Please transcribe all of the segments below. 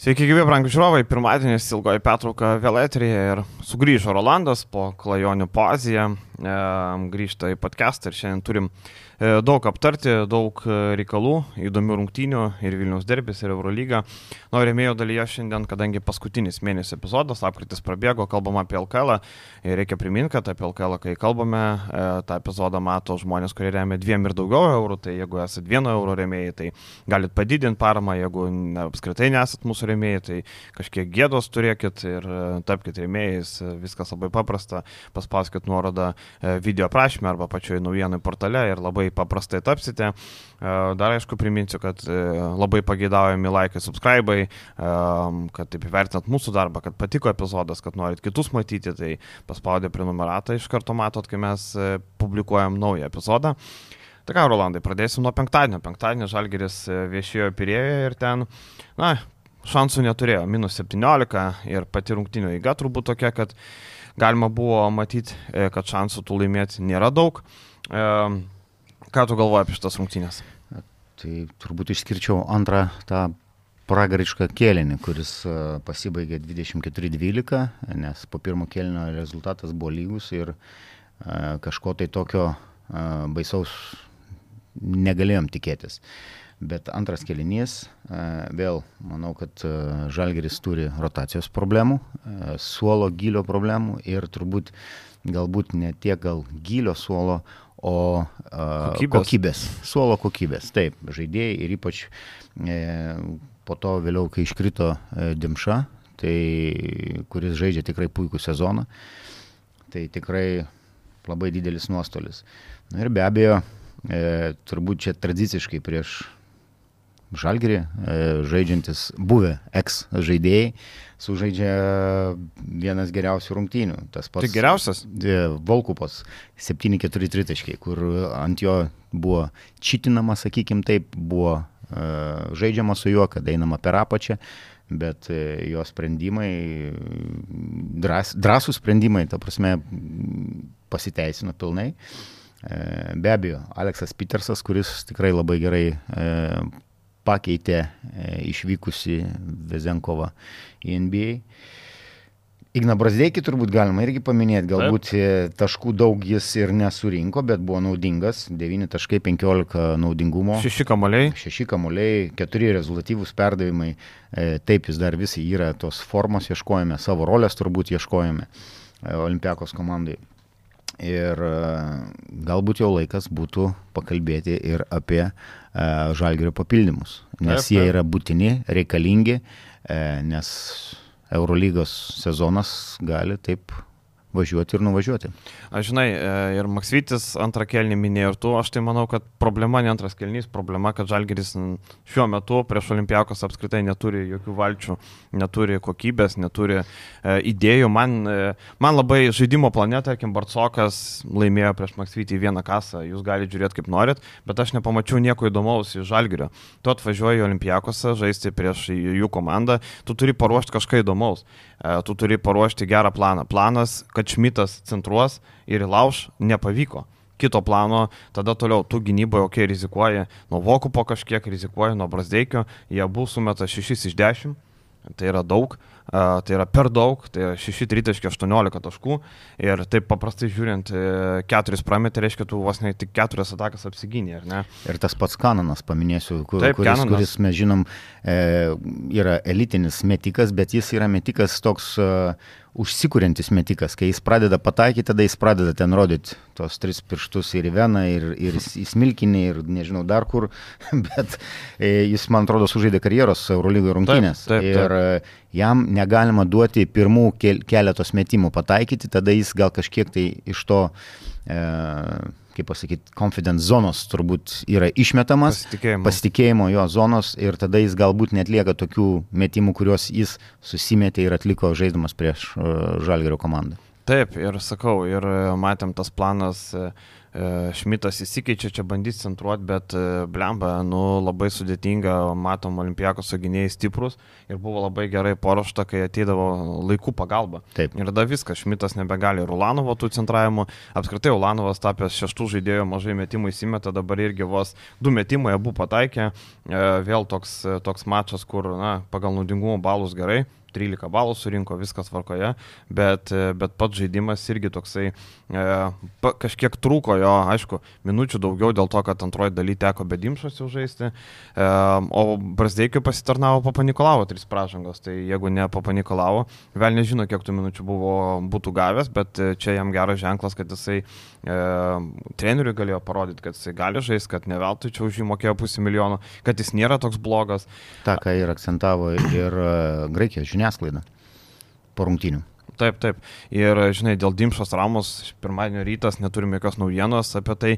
Sveiki, gyvi, brangų žiūrovai. Pirmadienis ilgoji pertrauka vėl eterija ir sugrįžo Rolandas po klajonių poziją. Grįžta į podcastą ir šiandien turim daug aptarti, daug reikalų, įdomių rungtynių ir Vilnius derbis ir Eurolyga. Na, rėmėjo dalyje šiandien, kadangi paskutinis mėnesio epizodas, apkritis prabėgo, kalbam apie LKL ir reikia priminti, kad apie LKL, kai kalbame, e, tą epizodą mato žmonės, kurie remia dviem ir daugiau eurų, tai jeigu esate vieno euro rėmėjai, tai galit padidinti paramą, jeigu ne, apskritai nesat mūsų rėmėjai, tai kažkiek gėdos turėkit ir e, tapkite rėmėjais, viskas labai paprasta, paspauskit nuorodą video aprašymę arba pačioje naujienų portale ir labai paprastai tapsite. E, dar aišku priminsiu, kad labai pageidaujami laikai, subscribai, kad taip įvertinat mūsų darbą, kad patiko epizodas, kad norit kitus matyti, tai paspaudę prenumeratą iš karto matot, kai mes publikuojam naują epizodą. Tai ką, Rolandai, pradėsim nuo penktadienio. Penktadienio Žalgeris viešėjo Pirėjoje ir ten, na, šansų neturėjo, minus 17 ir pati rungtinio įga turbūt tokia, kad galima buvo matyti, e, kad šansų tų laimėti nėra daug. E, ką tu galvoji apie šitas rungtynės? Tai turbūt išskirčiau antrą tą pragarišką kėlinį, kuris e, pasibaigė 24-12, nes po pirmo kėlinio rezultatas buvo lygus ir kažko tai tokio baisaus negalėjom tikėtis. Bet antras kelinys, e, vėl manau, kad e, Žalgeris turi rotacijos problemų, e, suolo gilio problemų ir turbūt galbūt ne tiek gal gilio suolo, o kokybės. kokybės, suolo kokybės. Taip, žaidėjai ir ypač e, po to vėliau, kai iškrito e, Dimša, tai, kuris žaidžia tikrai puikų sezoną, tai tikrai labai didelis nuostolis. Na ir be abejo, e, turbūt čia tradiciškai prieš Žalgerį, e, žaidžiantis buvę ex žaidėjai, sužaidžia vienas geriausių rungtynių. Tas pats. Tai geriausias? E, Volkupas 7-4 tritaškiai, kur ant jo buvo čitinama, sakykim taip, buvo uh, žaidžiama su juo, kad einama per apačią, bet jo sprendimai, drąs, drąsų sprendimai, ta prasme, pasiteisino pilnai. Be abejo, Aleksas Petersas, kuris tikrai labai gerai pakeitė e, išvykusi Vezenkovą į NBA. Igna Brasdeikį turbūt galima irgi paminėti, galbūt Taip. E, taškų daug jis ir nesurinko, bet buvo naudingas, 9.15 naudingumo. 6 kamuoliai. 6 kamuoliai, 4 rezultatyvūs perdavimai, e, taip jis dar visai yra tos formos ieškojame, savo rolės turbūt ieškojame Olimpiakos komandai. Ir galbūt jau laikas būtų pakalbėti ir apie žalgerio papildymus, nes jie yra būtini, reikalingi, e, nes Eurolygos sezonas gali taip važiuoti ir nuvažiuoti. Aš žinai, e, ir Maksvitis antrą kelnį minėjo ir tu, aš tai manau, kad problema ne antras kelnys, problema, kad Žalgeris šiuo metu prieš Olimpijakos apskritai neturi jokių valčių, neturi kokybės, neturi e, idėjų. Man, e, man labai žaidimo plane, tarkim, Bartsokas laimėjo prieš Maksvitį vieną kasą, jūs galite žiūrėti kaip norit, bet aš nepamačiau nieko įdomaus iš Žalgerio. Tu atvažiuoji į Olimpijakosą žaisti prieš jų komandą, tu turi paruošti kažką įdomaus, e, tu turi paruošti gerą planą. Planas, kad Šmitas centruos ir įlauž, nepavyko. Kito plano, tada toliau tu gynyboje, okei, okay, rizikuoji, nuo Vokupo kažkiek rizikuoji, nuo Brasdeikio, jie abu sumeta 6 iš 10, tai yra daug, tai yra per daug, tai yra 6-3-18 taškų ir taip paprastai žiūrint, 4 e, prametė, reiškia, tu vos ne tik 4 atakas apsigynė, ar ne? Ir tas pats Kananas, paminėsiu, kur, taip, kuris, Kananas. kuris, mes žinom, e, yra elitinis metikas, bet jis yra metikas toks e, užsikūrintis metikas, kai jis pradeda pataikyti, tada jis pradeda ten rodyti tos tris pirštus ir į veną, ir, ir į smilkinį, ir nežinau dar kur, bet e, jis, man atrodo, sužaidė karjeros Eurolygoje rungtynės. Taip, taip, taip. Ir e, jam negalima duoti pirmų keletos metimų pataikyti, tada jis gal kažkiek tai iš to e, kaip pasakyti, confidence zonos turbūt yra išmetamas, pasitikėjimo. pasitikėjimo jo zonos ir tada jis galbūt netlieka tokių metimų, kuriuos jis susimetė ir atliko žaidimas prieš uh, Žalgerio komandą. Taip, ir sakau, ir e, matėm tas planas, uh, E, Šmitas įsikeičia, čia bandys centruoti, bet e, blemba, nu, labai sudėtinga, matom, olimpijakos gynėjai stiprus ir buvo labai gerai paruošta, kai ateidavo laikų pagalba. Taip. Ir tada viskas, Šmitas nebegali Rulanovo tų centravimų, apskritai Ulanovas tapęs šeštų žaidėjų, mažai metimų įsimeta, dabar irgi vos du metimai abu pataikė, e, vėl toks, toks mačas, kur, na, pagal naudingumo balus gerai, 13 balų surinko, viskas varkoje, bet, bet pats žaidimas irgi toksai e, pa, kažkiek trūko jo, aišku, minučių daugiau dėl to, kad antroji daly teko bedimšas jau žaisti, e, o Brasdeikiu pasitarnavo Papanikolavo tris pražangos, tai jeigu ne Papanikolavo, vėl nežino, kiek tų minučių buvo, būtų gavęs, bet čia jam geras ženklas, kad jisai e, treneriui galėjo parodyti, kad jisai gali žaisti, kad ne veltui čia už jį mokėjo pusę milijono, kad jis nėra toks blogas. Ta, ką ir akcentavo ir e, Graikijos žiniasklaida žiniasklaidą po rungtynių. Taip, taip. Ir, žinai, dėl Dimšos Ramos pirmadienio rytas neturime jokios naujienos apie tai.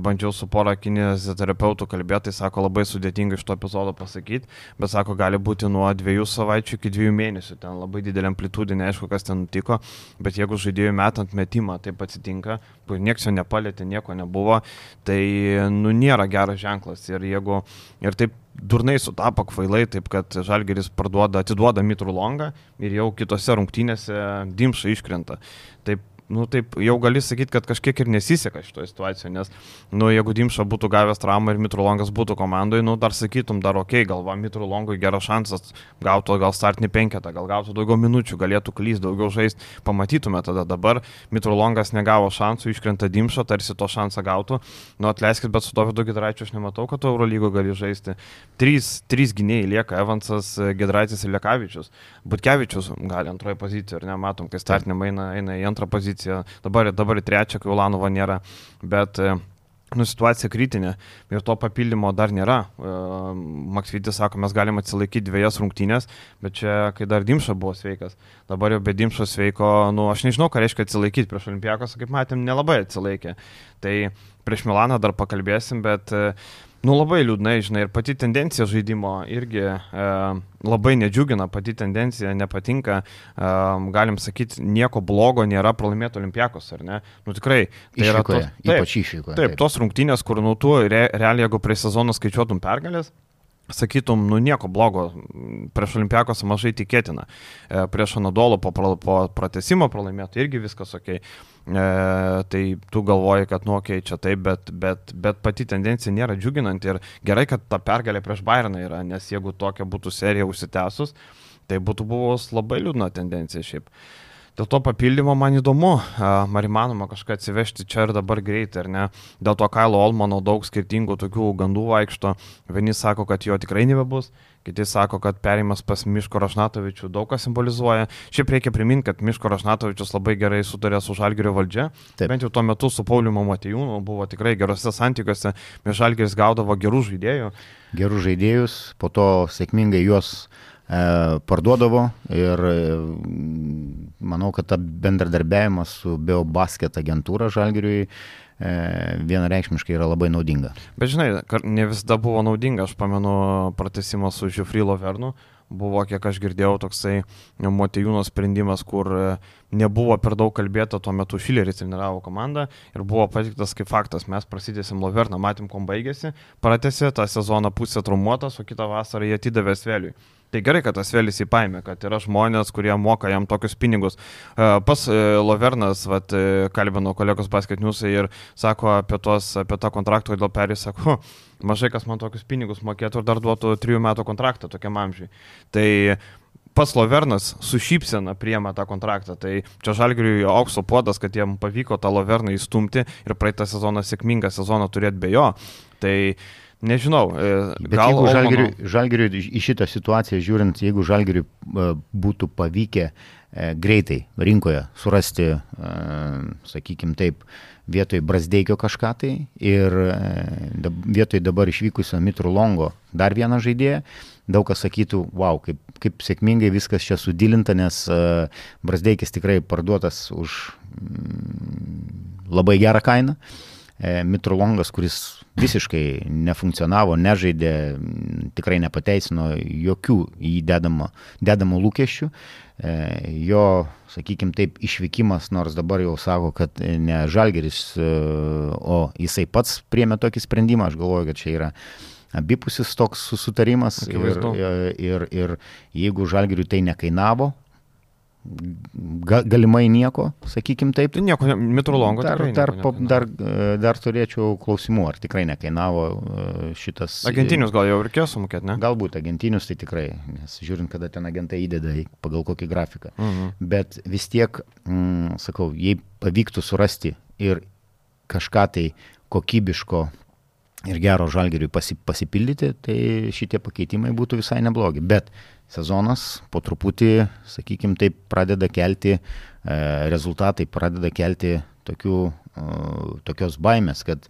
Bandžiau su pora kineziterapeutų kalbėti, tai sako, labai sudėtinga iš to epizodo pasakyti, bet sako, gali būti nuo dviejų savaičių iki dviejų mėnesių. Ten labai didelė amplitudė, neaišku, kas ten nutiko, bet jeigu žaidėjų metant metimą taip atsitinka, nieks jo nepalėtė, nieko nebuvo, tai, nu, nėra geras ženklas. Ir jeigu ir taip durnai sutapo kvailai, taip kad Žalgeris parduoda, atiduoda Mitrų Longą ir jau kitose rungtynėse Dimša iškrenta. Taip nu, taip, jau gali sakyti, kad kažkiek ir nesiseka šitoje situacijoje, nes, nu, jeigu Dimša būtų gavęs traumą ir Mitrulongas būtų komandoje, nu, dar sakytum, dar ok, galva Mitrulongui geras šansas, gautų gal startinį penketą, gal gautų daugiau minučių, galėtų klys, daugiau žaisti, pamatytume tada dabar, Mitrulongas negavo šansų, iškrenta Dimša, tarsi to šansą gautų, nu, atleiskit, bet su to vidu Gidraičiu aš nematau, kad Eurolygo gali žaisti. Trys, trys gynėjai lieka Evansas, Gidraitis ir Lekavičius. Butkevičius gali antroje pozicijoje, ar ne, matom, kai startinė eina, eina į antrą poziciją poziciją, dabar, dabar į trečią, kai Ulanovo nėra, bet e, nu, situacija kritinė ir to papildymo dar nėra. E, Maksvitis sako, mes galime atsilaikyti dviejas rungtynės, bet čia, kai dar Dimša buvo sveikas, dabar jau be Dimšo sveiko, nu, aš nežinau, ką reiškia atsilaikyti prieš Olimpiakos, kaip matėm, nelabai atsilaikė. Tai prieš Milaną dar pakalbėsim, bet uh, Nu labai liūdnai, žinai, ir pati tendencija žaidimo irgi e, labai nedžiugina, pati tendencija nepatinka, e, galim sakyti, nieko blogo nėra pralaimėti olimpiakos, ar ne? Nu tikrai. Tai yra tos, taip, ypač išvykoje. Taip, taip, tos rungtynės, kur nu tu re, realiai, jeigu prie sezono skaičiuotum pergalės, sakytum, nu nieko blogo, prieš Olimpiakos mažai tikėtina. E, prieš Anadolo po, po pratesimo pralaimėtų irgi viskas ok. E, tai tu galvoji, kad nu ok, čia taip, bet, bet, bet pati tendencija nėra džiuginanti ir gerai, kad ta pergalė prieš Bayerną yra, nes jeigu tokia būtų serija užsitęsus, tai būtų buvus labai liūdna tendencija šiaip. E, Dėl to papildymo man įdomu, ar įmanoma kažką atsivežti čia ir dabar greitai, ar ne. Dėl to Kailo Olmano daug skirtingų tokių gandų vaikšto. Vieni sako, kad jo tikrai nebebus, kiti sako, kad perimas pas Miško Rašnatovičių daug ką simbolizuoja. Šiaip reikia priminti, kad Miško Rašnatovičius labai gerai sutarė su Žalgirio valdžia. Taip. Bent jau tuo metu su Pauliu Matejūnu buvo tikrai gerose santykiuose, nes Žalgiris gaudavo gerų žaidėjų. Gerų žaidėjus, po to sėkmingai juos parduodavo ir e, manau, kad ta bendradarbiavimas su Beobasket agentūra Žalgiriui e, vienareikšmiškai yra labai naudinga. Bet žinai, ne visada buvo naudinga, aš pamenu pratesimas su Žiufrilo Vernu, buvo, kiek aš girdėjau, toksai Motejūno sprendimas, kur nebuvo per daug kalbėta, tuo metu Šileris treniravo komandą ir buvo patiktas kaip faktas, mes prasidėsim Loverną, matėm, kom baigėsi, pratėsi tą sezoną pusę trumuotas, o kitą vasarą jie atidavė Sveliui. Tai gerai, kad tas vėlis įpaėmė, kad yra žmonės, kurie moka jam tokius pinigus. E, pas e, Lovernas, vat, e, kalbino kolegos paskaitiniusai ir sako apie, tos, apie tą kontraktą, kodėl perės, sako, mažai kas man tokius pinigus mokėtų ir dar duotų trijų metų kontraktą tokiam amžiui. Tai pats Lovernas su šypsena priema tą kontraktą. Tai čia Žalgiriui aukso puodas, kad jiem pavyko tą Loverną įstumti ir praeitą sezoną sėkmingą sezoną turėti be jo. Tai uh, Nežinau. E, Bet jeigu žalgiriui, žalgiriui į šitą situaciją žiūrint, jeigu žalgiriui e, būtų pavykę e, greitai rinkoje surasti, sakykime taip, vietoj Brasdeikio kažką tai ir vietoj dabar išvykusio Mitru Longo dar vieną žaidėją, daug kas sakytų, wow, kaip, kaip sėkmingai viskas čia sudilinta, nes Brasdeikis tikrai parduotas už mm, labai gerą kainą. Mitrolongas, kuris visiškai nefunkcionavo, nežaidė, tikrai nepateisino jokių įdedamo dedamo lūkesčių. E, jo, sakykime taip, išvykimas, nors dabar jau sako, kad ne Žalgeris, e, o jisai pats priemė tokį sprendimą, aš galvoju, kad čia yra abipusis toks susitarimas ir, ir, ir jeigu Žalgeriui tai nekainavo, ga, galimai nieko, sakykim taip. Tai nieko, metrolongo. Dar, dar, dar, dar turėčiau klausimų, ar tikrai nekainavo e, šitas. Agentinius gal jau reikėjo sumokėti, ne? Galbūt agentinius tai tikrai, nes žiūrint, kada ten agentai įdeda pagal kokį grafiką. Mhm. Bet vis tiek, mm, sakau, jei pavyktų surasti ir kažką tai kokybiško ir gero žalgeriui pasipildyti, tai šitie pakeitimai būtų visai neblogi. Bet sezonas po truputį, sakykime, taip pradeda kelti, e, rezultatai pradeda kelti tokių, e, tokios baimės, kad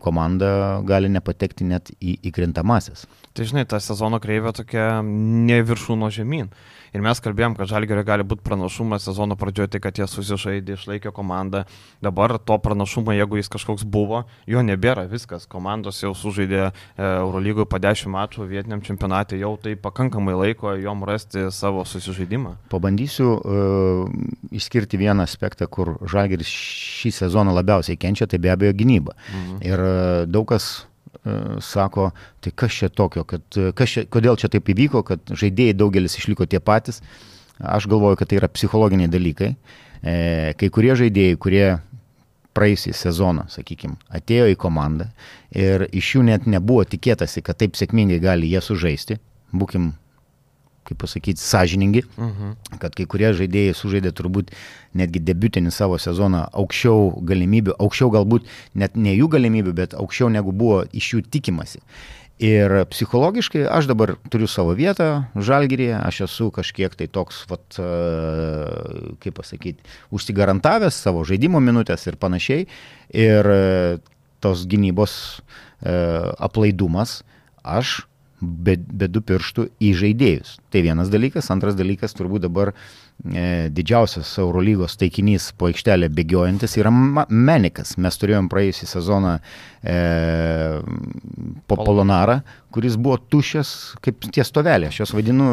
komanda gali nepatekti net į įkrintamasis. Tai žinai, ta sezono kreivė tokia ne viršūno žemyn. Ir mes kalbėjom, kad Žalgerio gali būti pranašumas sezono pradžioje, tai kad jie susižaidė, išlaikė komandą. Dabar to pranašumo, jeigu jis kažkoks buvo, jo nebėra, viskas. Komandos jau sužaidė e, Eurolygoje po 10 mačų vietiniam čempionatui, jau tai pakankamai laiko jom rasti savo susižaidimą. Pabandysiu uh, išskirti vieną aspektą, kur Žalgeris šį sezoną labiausiai kenčia, tai be abejo gynyba. Mhm. Ir uh, daug kas E, sako, tai kas čia tokio, kad, e, čia, kodėl čia taip įvyko, kad žaidėjai daugelis išliko tie patys. Aš galvoju, kad tai yra psichologiniai dalykai. E, kai kurie žaidėjai, kurie praeisį sezoną, sakykime, atėjo į komandą ir iš jų net nebuvo tikėtasi, kad taip sėkmingai gali jie sužaisti. Būkim kaip pasakyti, sąžiningi, uh mhm. -huh. kad kai kurie žaidėjai sužaidė turbūt netgi debutinį savo sezoną aukščiau galimybių, aukščiau galbūt net ne jų galimybių, bet aukščiau negu buvo iš jų tikimasi. Ir psichologiškai aš dabar turiu savo vietą žalgyrėje, aš esu kažkiek tai toks, vat, e, kaip pasakyti, užsigarantavęs savo žaidimo minutės ir panašiai. Ir e, tos gynybos e, aplaidumas aš be, be du pirštų į žaidėjus. Tai vienas dalykas. Antras dalykas, turbūt dabar e, didžiausias Eurolygos taikinys po aikštelę bėgiojantis yra Menikas. Mes turėjom praėjusią sezoną e, po Polonarą, kuris buvo tušęs kaip tie stoveliai. Aš juos vadinu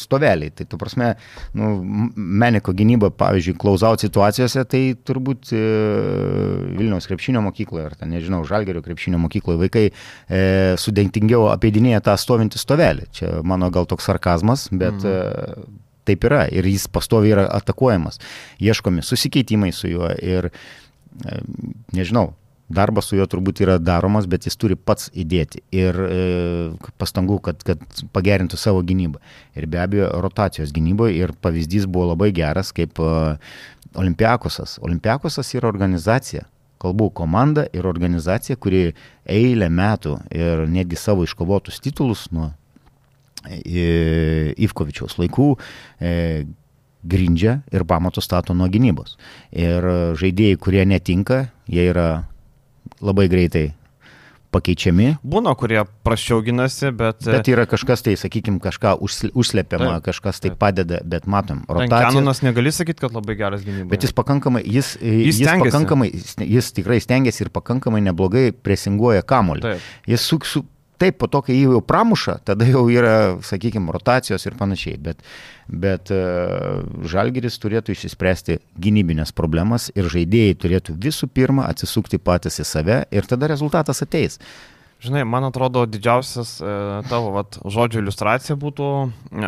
stoveliai. Tai, tu prasme, nu, Meniko gynyba, pavyzdžiui, klausaut situacijose, tai turbūt e, Vilniaus krepšinio mokykloje, ar ten, nežinau, Žalgerio krepšinio mokykloje vaikai e, sudėtingiau apeidinėja tą stovintį stovelį. Čia mano gal toks sarkazmas, bet mm. e, taip yra ir jis pastoviai yra atakuojamas. Ieškomi susikeitimai su juo ir e, nežinau, darbas su juo turbūt yra daromas, bet jis turi pats įdėti ir e, pastangų, kad, kad pagerintų savo gynybą. Ir be abejo, rotacijos gynyboje ir pavyzdys buvo labai geras, kaip e, Olimpiakosas. Olimpiakosas yra organizacija, kalbų komanda ir organizacija, kuri eilę metų ir netgi savo iškovotus titulus nuo Ivkovičiaus laikų e, grindžia ir pamatus stato nuo gynybos. Ir žaidėjai, kurie netinka, jie yra labai greitai pakeičiami. Būna, kurie prašiau ginasi, bet... Bet yra kažkas tai, sakykime, kažką užslepiama, taip, kažkas tai taip. padeda, bet matom. Kanonas negali sakyti, kad labai geras gynyba. Bet jis pakankamai, jis, jis, jis pakankamai, jis tikrai stengiasi ir pakankamai neblogai presinguoja kamolį. Taip. Jis su, su, Taip, po to, kai jį jau pramuša, tada jau yra, sakykime, rotacijos ir panašiai. Bet, bet uh, Žalgeris turėtų išsispręsti gynybinės problemas ir žaidėjai turėtų visų pirma atsisukti patys į save ir tada rezultatas ateis. Žinai, man atrodo, didžiausias e, tavo vat, žodžio iliustracija būtų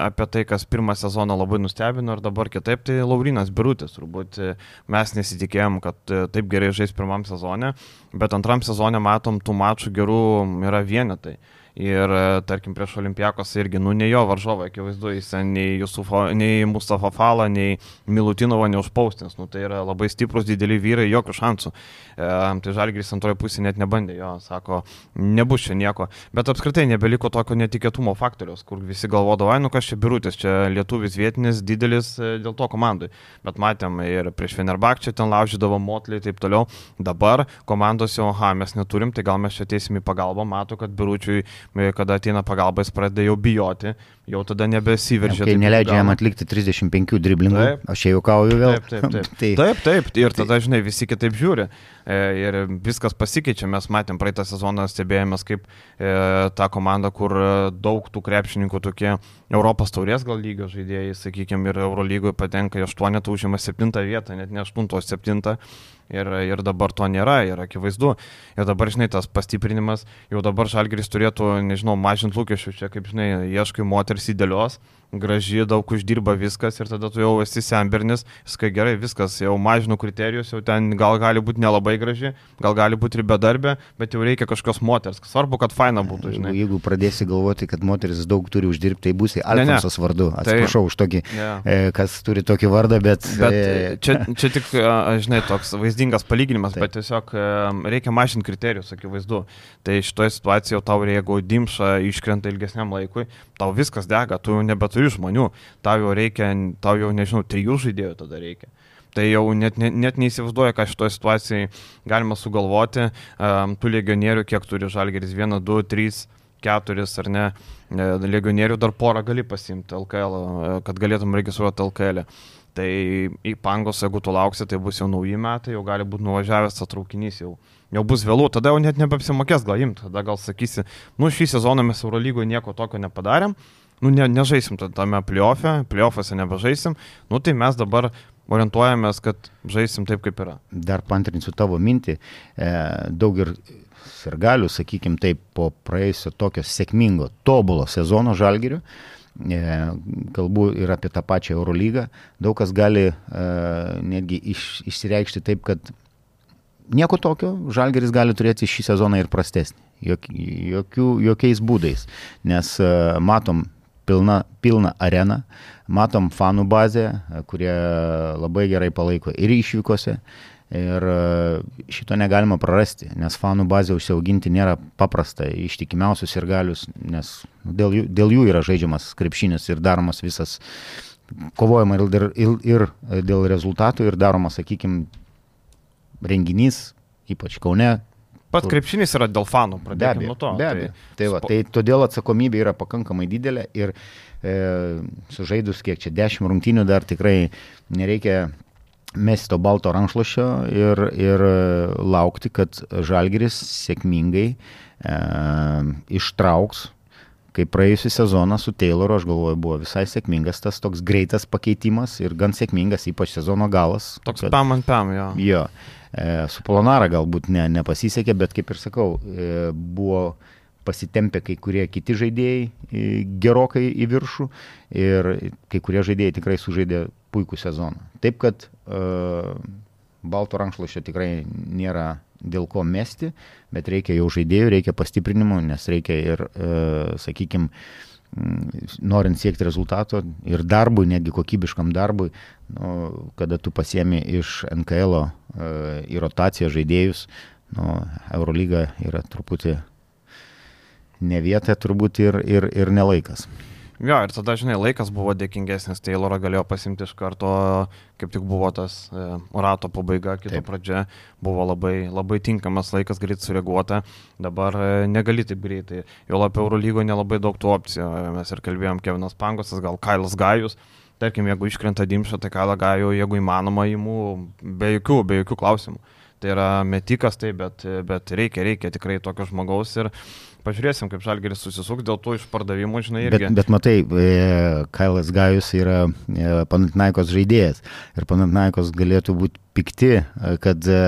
apie tai, kas pirmą sezoną labai nustebino ir dabar kitaip, tai Laurinas Birutis. Turbūt e, mes nesitikėjom, kad e, taip gerai žais pirmam sezonė, bet antram sezonė matom, tų mačų gerų yra vienetai. Ir e, tarkim prieš Olimpiakos irgi, nu ne jo varžovai, akivaizdu, jis nei, Jusufo, nei Mustafa Fala, nei Milutinovo neužpaustins. Nu, tai yra labai stiprus, dideli vyrai, jokių šansų. E, tai Žalgris antroje pusėje net nebandė, jo, sako, nebus čia nieko. Bet apskritai nebeliko tokio netikėtumo faktoriaus, kur visi galvodavo, ai, nu kas čia birutis, čia lietuvis vietinis, didelis e, dėl to komandai. Bet matėm ir prieš Fenerbakčią ten laužydavo motlį ir taip toliau. Dabar komandos jau, aha, mes neturim, tai gal mes čia ateisim į pagalbą, matau, kad biručiui kada ateina pagalba, jis pradeda jau bijoti. Jau tada nebesiveržia. Kai neleidžia jam atlikti 35 driblingų, taip. aš čia juokauju vėl. Taip, taip, taip. tai, taip, taip. Ir tada, žinai, visi kitaip žiūri. E, ir viskas pasikeičia. Mes matėm praeitą sezoną, stebėjomės kaip e, ta komanda, kur e, daug tų krepšininkų tokie Europos taurės gal lygio žaidėjai, sakykime, ir Eurolygoje patenka į 8, užima 7 vietą, net ne 8, o 7 ir, ir dabar to nėra, ir akivaizdu. Ir dabar, žinai, tas pastiprinimas, jau dabar Žalgeris turėtų, nežinau, mažinti lūkesčių, čia kaip, žinai, ieškai moters įdėlios, graži, daug uždirba viskas ir tada tu jau esi sembernis, viskai gerai, viskas, jau mažinu kriterijus, jau ten gal gali būti nelabai graži, gal gali būti ir bedarbė, bet jau reikia kažkokios moters. Svarbu, kad faina būtų, žinai. Jeigu pradėsi galvoti, kad moteris daug turi uždirbti, tai būsi Alfonsos vardu. Atsiprašau tai, už tokį, yeah. kas turi tokį vardą, bet... bet e... čia, čia tik, žinai, toks vaizdingas palyginimas, Taip. bet tiesiog reikia mažinti kriterijus, akivaizdu. Tai šitoje situacijoje tau jeigu dimša iškrenta ilgesniam laikui, tau viskas dega, tu jau nebeturi žmonių, tau jau reikia, tau jau nežinau, trijų žaidėjų tada reikia. Tai jau net, net, net neįsivaizduoja, ką šitoje situacijoje galima sugalvoti. Um, tų legionierių, kiek turi žalgeris, vieną, du, trys, keturis ar ne, e, legionierių dar porą gali pasimti LKL, e, kad galėtum registruoti LKL. E. Tai į pangos, jeigu tu lauksi, tai bus jau nauji metai, jau gali būti nuvažiavęs atraukinys jau. Jau bus vėlų, tada jau net nebeapsimokės gal imti, tada gal sakysi, nu šį sezoną mes Eurolygoje nieko tokio nepadarėm, nu, ne, nežaisim tame playoffe, playoffuose nebežaisim, nu tai mes dabar orientuojamės, kad žaisim taip, kaip yra. Dar pantrinsiu tavo mintį, e, daug ir sirgalių, sakykim taip, po praėjusio tokio sėkmingo, tobulo sezono žalgirių, e, kalbu ir apie tą pačią Eurolygą, daug kas gali e, netgi iš, išsireikšti taip, kad nieko tokio, žalgeris gali turėti šį sezoną ir prastesnį. Jok, jokių, jokiais būdais. Nes uh, matom pilna, pilna arena, matom fanų bazę, kurie labai gerai palaiko ir išvykose. Ir e, šito negalima prarasti, nes fanų bazę užsiauginti nėra paprasta, ištikimiausius ir galius, nes dėl jų, dėl jų yra žaidžiamas krepšinis ir daromas visas kovojama ir, ir, ir dėl rezultatų ir daromas, sakykime, renginys, ypač Kaune, Pats krepšinis yra dėl fanų, pradėkime nuo to. Be abejo. Tai, tai, va, tai todėl atsakomybė yra pakankamai didelė ir e, sužaidus kiek čia dešimt rungtynių dar tikrai nereikia mesti to balto rankšluošio ir, ir laukti, kad Žalgiris sėkmingai e, ištrauks kaip praėjusią sezoną su Tayloru, aš galvoju, buvo visai sėkmingas tas toks greitas pakeitimas ir gan sėkmingas, ypač sezono galas. Toks kad, pam ant pam, jo. Jo. E, su Polonara galbūt ne, nepasisekė, bet kaip ir sakau, e, buvo pasitempę kai kurie kiti žaidėjai e, gerokai į viršų ir kai kurie žaidėjai tikrai sužaidė puikų sezoną. Taip kad uh, balto rankšluošio tikrai nėra dėl ko mesti, bet reikia jau žaidėjų, reikia pastiprinimų, nes reikia ir, uh, sakykime, Mm, norint siekti rezultato ir darbui, netgi kokybiškam darbui, nu, kada tu pasiemi iš NKL e, į rotaciją žaidėjus, nu, Eurolyga yra truputį ne vieta turbūt ir, ir, ir nelaikas. Jo, ir tada, žinai, laikas buvo dėkingesnis, Taylorą galėjo pasimti iš karto, kaip tik buvo tas e, rato pabaiga, kito taip. pradžia, buvo labai, labai tinkamas laikas, greit sureaguota, dabar e, negali taip greitai. Jo labiau Eurolygo nelabai daug tų opcijų, mes ir kalbėjom, Kevinas Pangosas, gal Kailas Gajus, tarkim, jeigu iškrenta Dimšą, tai Kailą Gajų, jeigu įmanoma, įimu be jokių, be jokių klausimų. Tai yra metikas, tai, bet, bet reikia, reikia tikrai tokio žmogaus ir Pažiūrėsim, kaip Žalgeris susisuks dėl tų išpardavimų, žinai. Irgi. Bet, bet matai, e, Kailas Gajus yra e, Panatinaikos žaidėjas ir Panatinaikos galėtų būti pikti, kad E,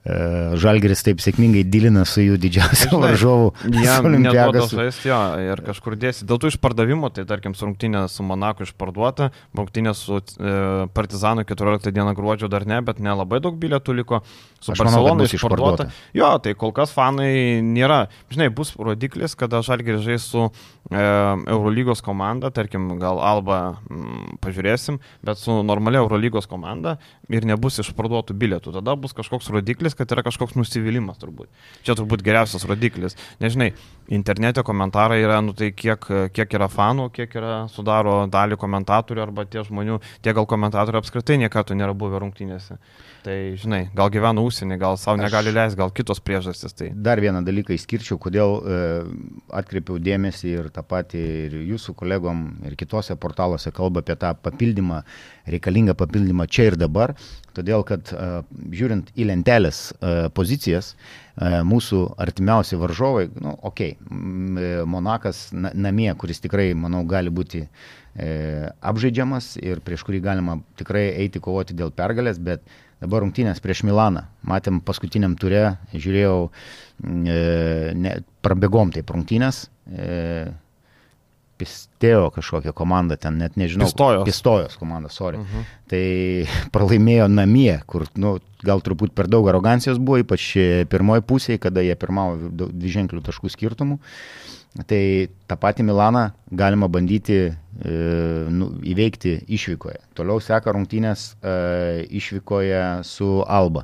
Žalgeris taip sėkmingai dilina su jų didžiausiu varžovu. Jam neduoda žaisti, jo, ir kažkur dėsi. Dėl tų išpardavimų, tai tarkim, rungtynė su Monaku išparduota, rungtynė su e, Partizanu 14 dieną gruodžio dar ne, bet nelabai daug bilietų liko. Su Barcelona išparduota. Jo, tai kol kas fanai nėra. Žinai, bus rodiklis, kada Žalgeris žais su e, Eurolygos komanda, tarkim, gal Alba m, mm, pažiūrėsim, bet su normalia Eurolygos komanda ir nebus išparduotų bilietų. Tada bus kažkoks rodiklis rodiklis, kad yra kažkoks nusivylimas turbūt. Čia turbūt geriausias rodiklis. Nežinai, internete komentarai yra, nu tai kiek, kiek yra fanų, kiek yra sudaro dalį komentatorių arba tie žmonių, tie gal komentatorių apskritai niekada nėra buvę rungtynėse. Tai, žinai, gal gyvena užsienį, gal savo negali leisti, gal kitos priežastys. Tai. Dar vieną dalyką išskirčiau, kodėl e, atkreipiau dėmesį ir tą patį ir jūsų kolegom ir kitose portaluose kalba apie tą papildymą, reikalingą papildymą čia ir dabar. Todėl, kad e, žiūrint į lentelės e, pozicijas, e, mūsų artimiausi varžovai, nu, okei, okay, Monakas na, namie, kuris tikrai, manau, gali būti e, apžaidžiamas ir prieš kurį galima tikrai eiti kovoti dėl pergalės, bet dabar rungtynės prieš Milaną. Matėm paskutiniam turė, žiūrėjau, e, ne, prabėgom taip rungtynės. E, Pistėjo kažkokią komandą, ten net nežinau. Pistojos. Pistojos komanda, sorry. Uh -huh. Tai pralaimėjo namie, kur, nu, gal truputį per daug arogancijos buvo, ypač pirmoji pusėje, kada jie pirmavo dviženklių taškų skirtumų. Tai tą patį Milaną galima bandyti e, nu, įveikti išvykoje. Toliau seka rungtynės e, išvykoje su Alba.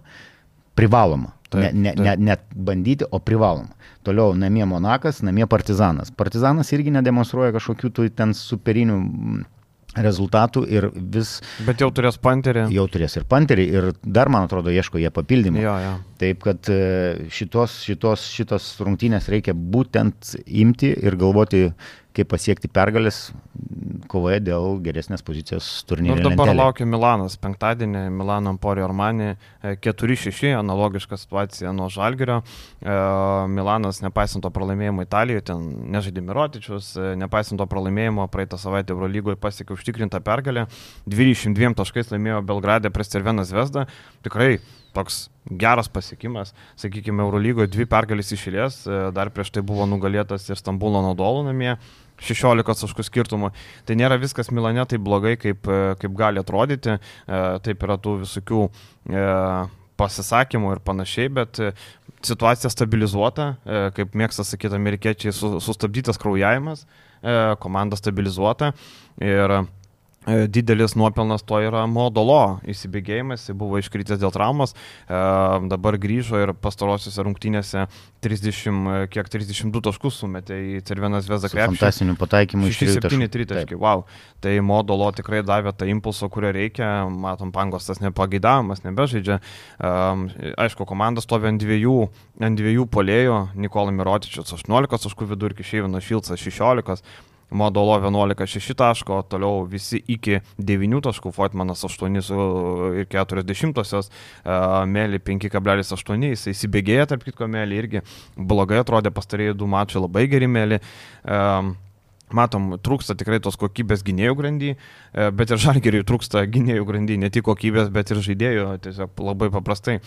Privaloma. Taip, ne, ne, ne, net bandyti, o privaloma. Toliau namie Monakas, namie Partizanas. Partizanas irgi nedemonstruoja kažkokių tų ten superinių rezultatų ir vis... Bet jau turės panterį. Jau turės ir panterį ir dar, man atrodo, ieško jie papildymų. Jo, jo. Taip, kad e, šitos, šitos, šitos rungtynės reikia būtent imti ir galvoti, kaip pasiekti pergalės kovoje dėl geresnės pozicijos turnyre. Ir dabar laukia Milanas, penktadienį Milano Emporio Armani 4-6, analogiška situacija nuo Žalgerio. E, Milanas, nepaisant to pralaimėjimo Italijoje, ten nežaidė Mirotičius, e, nepaisant to pralaimėjimo praeitą savaitę Eurolygoje pasiekė užtikrintą pergalę, 22 taškais laimėjo Belgradę prieš Cerveną Zvezdą. Tikrai toks geras pasiekimas. Sakykime, Eurolygoje dvi pergalės išėlės, e, dar prieš tai buvo nugalėtas ir Stambulo Nodolų namie. 16 taškų skirtumų. Tai nėra viskas Milane taip blogai, kaip, e, kaip gali atrodyti. E, taip yra tų visokių pasisakymų ir panašiai, bet situacija stabilizuota, kaip mėgsta sakyti amerikiečiai, sustabdytas kraujavimas, komanda stabilizuota ir E, didelis nuopelnas to yra Modolo įsibėgėjimas, jis buvo iškritęs dėl traumas, e, dabar grįžo ir pastarosiuose rungtynėse 30, e, kiek 32 taškus sumetė į Cerveną Zvezdą krepšį. Fantastinių pataikymų iš 7 tritaškių. Wow. Tai Modolo tikrai davė tą impulsą, kurio reikia, matom, Pangos tas nepageidavimas, nebežaidžia. Aišku, komandas stovi ant dviejų, ant dviejų polėjų, Nikola Mirotičius 18 taškų vidurkį, Šeivinas Šilcas 16. Modolo 11,6 taško, toliau visi iki 9 taškų, Foitmanas 8 ir 40, Mėly 5,8, jis įsibėgėja, tarp kitko, Mėly irgi blogai atrodė pastarėjai du mačai, labai geri Mėly. Matom, trūksta tikrai tos kokybės gynėjų grandy, bet ir žalgeriui trūksta gynėjų grandy, ne tik kokybės, bet ir žaidėjų, tiesiog labai paprastai.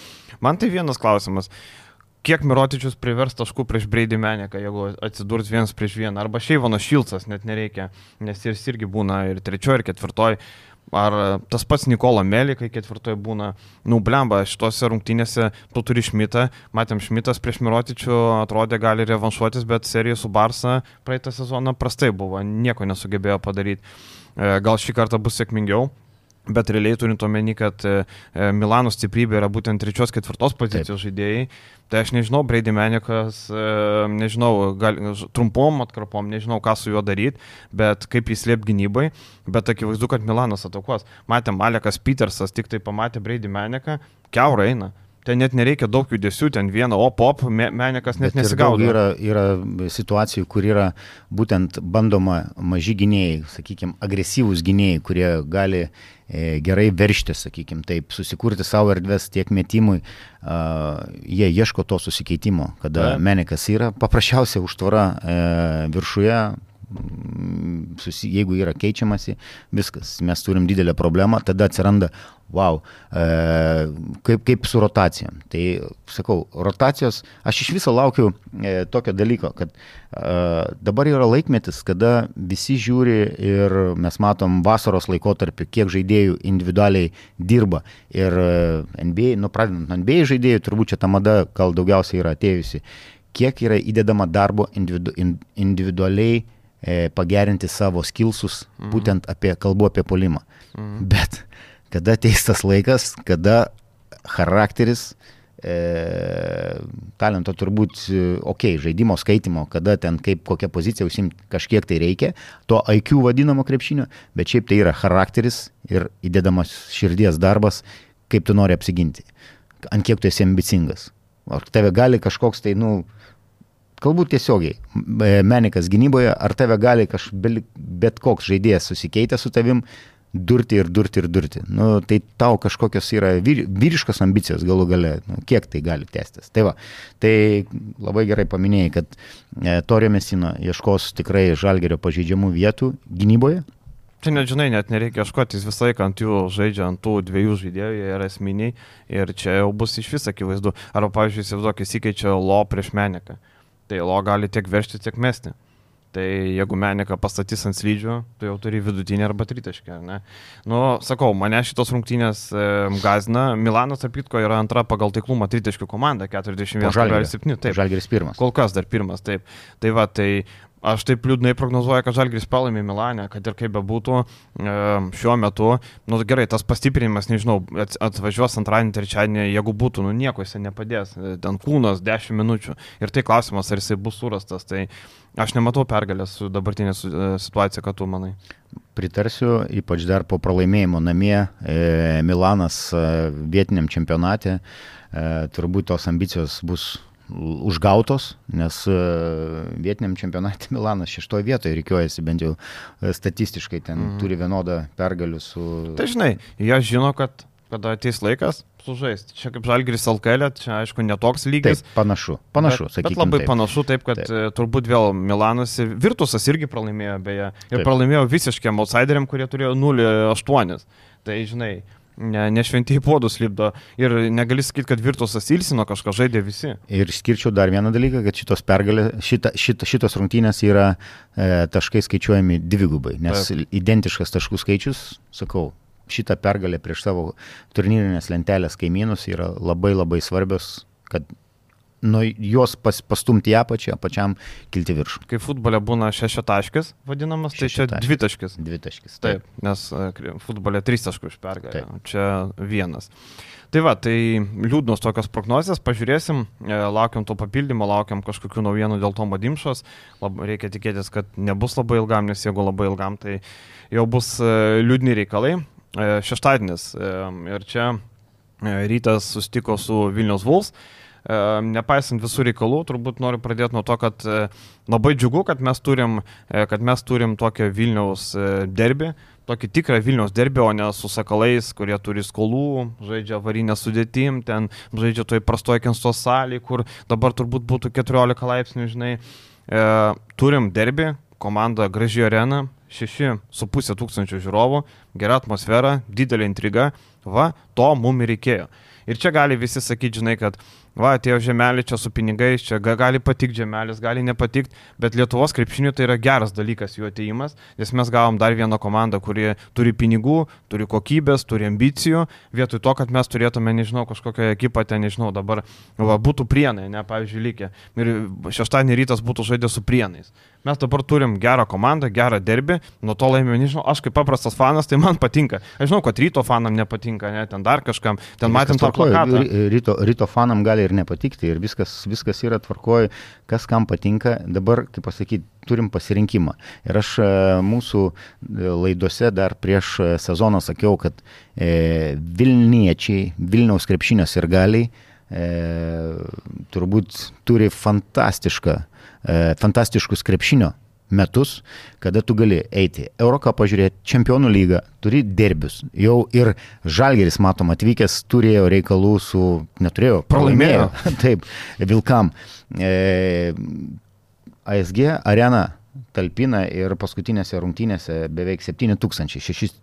Man tai vienas klausimas. Uh, kiek Mirotičius privers taškų prieš Breidį Meneką, jeigu atsidurs vienas prieš vieną, arba Šeivonas Šilcas net nereikia, nes jis irgi būna ir trečioji, ir ketvirtoji. Ar tas pats Nikola Melį, kai ketvirtoji būna, nu, blemba, šitose rungtynėse tu turi Šmitą, matėm Šmitas prieš Mirotičių, atrodė gali revanšuotis, bet serija su Barsa praeitą sezoną prastai buvo, nieko nesugebėjo padaryti. E, gal šį kartą bus sėkmingiau, Bet realiai turint omeny, kad e, e, Milano stiprybė yra būtent trečios, ketvirtos pozicijos Taip. žaidėjai, tai aš nežinau, Brady Menikas, e, nežinau, gal, trumpom atkarpom, nežinau, ką su juo daryti, bet kaip jis liep gynybai, bet akivaizdu, kad Milanas atakuos. Matėm, Alekas Petersas tik tai pamatė Brady Meniką, keurai eina. Ten net nereikia daug judesių, ten vieną op-op, menikas net nesigaudo. Yra, yra situacijų, kur yra būtent bandoma maži gynėjai, sakykime, agresyvūs gynėjai, kurie gali e, gerai veršti, sakykime, taip, susikurti savo erdves tiek metimui, uh, jie ieško to susikeitimo, kada Taip. menikas yra paprasčiausia užtvara e, viršuje, susi, jeigu yra keičiamasi, viskas, mes turim didelę problemą, tada atsiranda, wow, e, kaip, kaip su rotacijom. Tai sakau, rotacijos, aš iš viso laukiu e, tokio dalyko, kad e, dabar yra laikmetis, kada visi žiūri ir mes matom vasaros laikotarpį, kiek žaidėjų individualiai dirba. Ir e, NBA, nu pradedant NBA žaidėjų, turbūt čia ta mada gal daugiausiai yra atėjusi kiek yra įdedama darbo individu, individualiai e, pagerinti savo skilsus, mhm. būtent apie, kalbu apie polimą. Mhm. Bet kada ateis tas laikas, kada charakteris e, talento turbūt, okei, okay, žaidimo skaitimo, kada ten kaip kokią poziciją užsimti kažkiek tai reikia, to IQ vadinamo krepšinio, bet šiaip tai yra charakteris ir įdedamas širdies darbas, kaip tu nori apsiginti, ant kiek tu esi ambicingas. Ar tave gali kažkoks tai, nu, kalbu tiesiogiai, menikas gynyboje, ar tave gali kaž, bet koks žaidėjas susikeitę su tavim durti ir durti ir durti. Nu, tai tau kažkokios yra vyr, vyriškos ambicijos galų gale, nu, kiek tai gali tęstis. Tai va, tai labai gerai paminėjai, kad e, Torio Mesino ieškos tikrai žalgerio pažeidžiamų vietų gynyboje. Čia nežinai, net nereikia ieškoti, jis visą laiką ant jų žaidžia, ant tų dviejų žaidėjų, jie yra esminiai ir čia jau bus iš vis akivaizdu. Arba, pavyzdžiui, įsivaizduok, jis įkeičia lo prieš meniką tai lo gali tiek vežti, tiek mesti. Tai jeigu meniką pastatys ant slydžių, tai jau turi vidutinį arba tritaškį, ne? Nu, sakau, mane šitos rungtynės e, gazina. Milanas, apitko, yra antra pagal taiklumą tritaškių komanda, 41,7. Taip, Žalgeris pirmas. Kol kas dar pirmas, taip. Tai va, tai Aš taip liūdnai prognozuoju, kad Žalgris pralaimė Milanę, kad ir kaip bebūtų e, šiuo metu. Nu gerai, tas pastiprinimas, nežinau, atvažiuos antradienį, trečiadienį, jeigu būtų, nu nieko jisai nepadės. E, ten kūnas 10 minučių. Ir tai klausimas, ar jisai bus surastas. Tai aš nematau pergalės su dabartinė e, situacija, kad tu manai. Pritarsiu, ypač dar po pralaimėjimo namie Milanas vietiniam čempionate. Turbūt tos ambicijos bus užgautos, nes e, vietiniam čempionate Milanas šeštoje vietoje reikiuojasi, bent jau e, statistiškai ten mm. turi vienodą pergalių su... Tai žinai, jie žino, kad kada ateis laikas, sužaisti. Čia kaip Žalgiris Alkelė, čia aišku netoks lygis. Taip, panašu, panašu, bet, sakykime. Bet labai taip. panašu, taip, kad taip. E, turbūt vėl Milanas ir Virtusas irgi pralaimėjo beje. Ir taip. pralaimėjo visiškiam outsideriam, kurie turėjo 0-8. Tai žinai, ne, ne šventieji podus lipdo ir negali sakyti, kad Virtusas ilsino kažką žaidė visi. Ir skirčiau dar vieną dalyką, kad šitos pergalės, šita, šita, šitos rungtynės yra e, taškai skaičiuojami dvigubai, nes Taip. identiškas taškų skaičius, sakau, šitą pergalę prieš savo turnyrinės lentelės kaimynus yra labai labai svarbios, kad nuo juos pas, pastumti į apačią, pačiam kilti viršų. Kai futbole būna šešiotaškis vadinamas, tai čia dvitaškis. Dvitaškis. Taip, taip nes e, futbole trys taškų iš pergalę, čia vienas. Tai va, tai liūdnos tokios prognozijas, pažiūrėsim, e, laukiam to papildymo, laukiam kažkokių naujienų dėl to madimšos, Lab, reikia tikėtis, kad nebus labai ilgam, nes jeigu labai ilgam, tai jau bus e, liūdni reikalai. Šeštadienis ir čia rytas sustiko su Vilnius Vuls. E, nepaisant visų reikalų, turbūt noriu pradėti nuo to, kad e, labai džiugu, kad mes turim, e, kad mes turim tokią Vilniaus derbį, tokį tikrą Vilniaus derbį, o ne su sakalais, kurie turi skolų, žaidžia varinę sudėtim, ten žaidžia toj prastoje Kenstos salėje, kur dabar turbūt būtų 14 laipsnių, žinai. E, turim derbį, komanda graži arena, 6,5 tūkstančių žiūrovų, gera atmosfera, didelė intriga, va, to mums reikėjo. Ir čia gali visi sakyti, žinai, kad va, atėjo žemelė čia su pinigais, čia gali patikti žemelis, gali nepatikti, bet Lietuvos krepšinių tai yra geras dalykas jų ateimas, nes mes gavom dar vieną komandą, kuri turi pinigų, turi kokybės, turi ambicijų, vietoj to, kad mes turėtume, nežinau, kažkokią ekipą ten, nežinau, dabar, va, būtų prienai, ne, pavyzdžiui, lygiai. Ir šeštadienį rytas būtų žaidęs su prienais. Mes dabar turim gerą komandą, gerą derbį, nuo to laimėjau, nežinau, aš kaip paprastas fanas, tai man patinka. Aš žinau, kad ryto fanam nepatinka, ne, ten dar kažkam, ten matėm tą plakatą. Ryto, ryto fanam gali ir nepatikti ir viskas, viskas yra tvarkoji, kas kam patinka. Dabar, kaip pasakyti, turim pasirinkimą. Ir aš e, mūsų e, laidose dar prieš e, sezoną sakiau, kad e, Vilniečiai, Vilniaus krepšinės ir galiai e, turbūt turi fantastišką e, fantastiškus krepšinio metus, kada tu gali eiti Euroką pažiūrėti, Čempionų lygą, turi derbius. Jau ir Žalgeris, matom, atvykęs turėjo reikalų su, neturėjo, pralaimėjo. Taip, Vilkam. E, ASG arena talpina ir paskutinėse rungtynėse beveik 7000, 6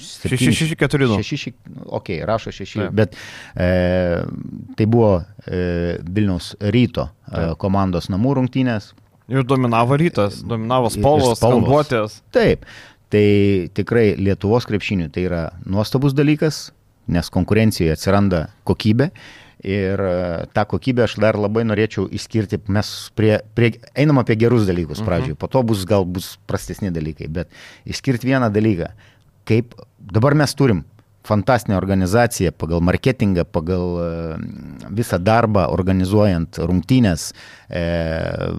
6-6-4. 6, ok, rašo 6, bet e, tai buvo e, Vilniaus ryto e, komandos namų rungtynės. Ir dominavo rytas, dominavo spalvos, skambuotės. Taip, tai tikrai Lietuvos krepšinių tai yra nuostabus dalykas, nes konkurencijoje atsiranda kokybė. Ir e, tą kokybę aš dar labai norėčiau išskirti, mes prie, prie, einam apie gerus dalykus mhm. pradžioje, -huh. po to bus gal bus prastesni dalykai, bet išskirti vieną dalyką kaip dabar mes turim fantastinė organizacija pagal marketingą, pagal e, visą darbą organizuojant rungtynės, e,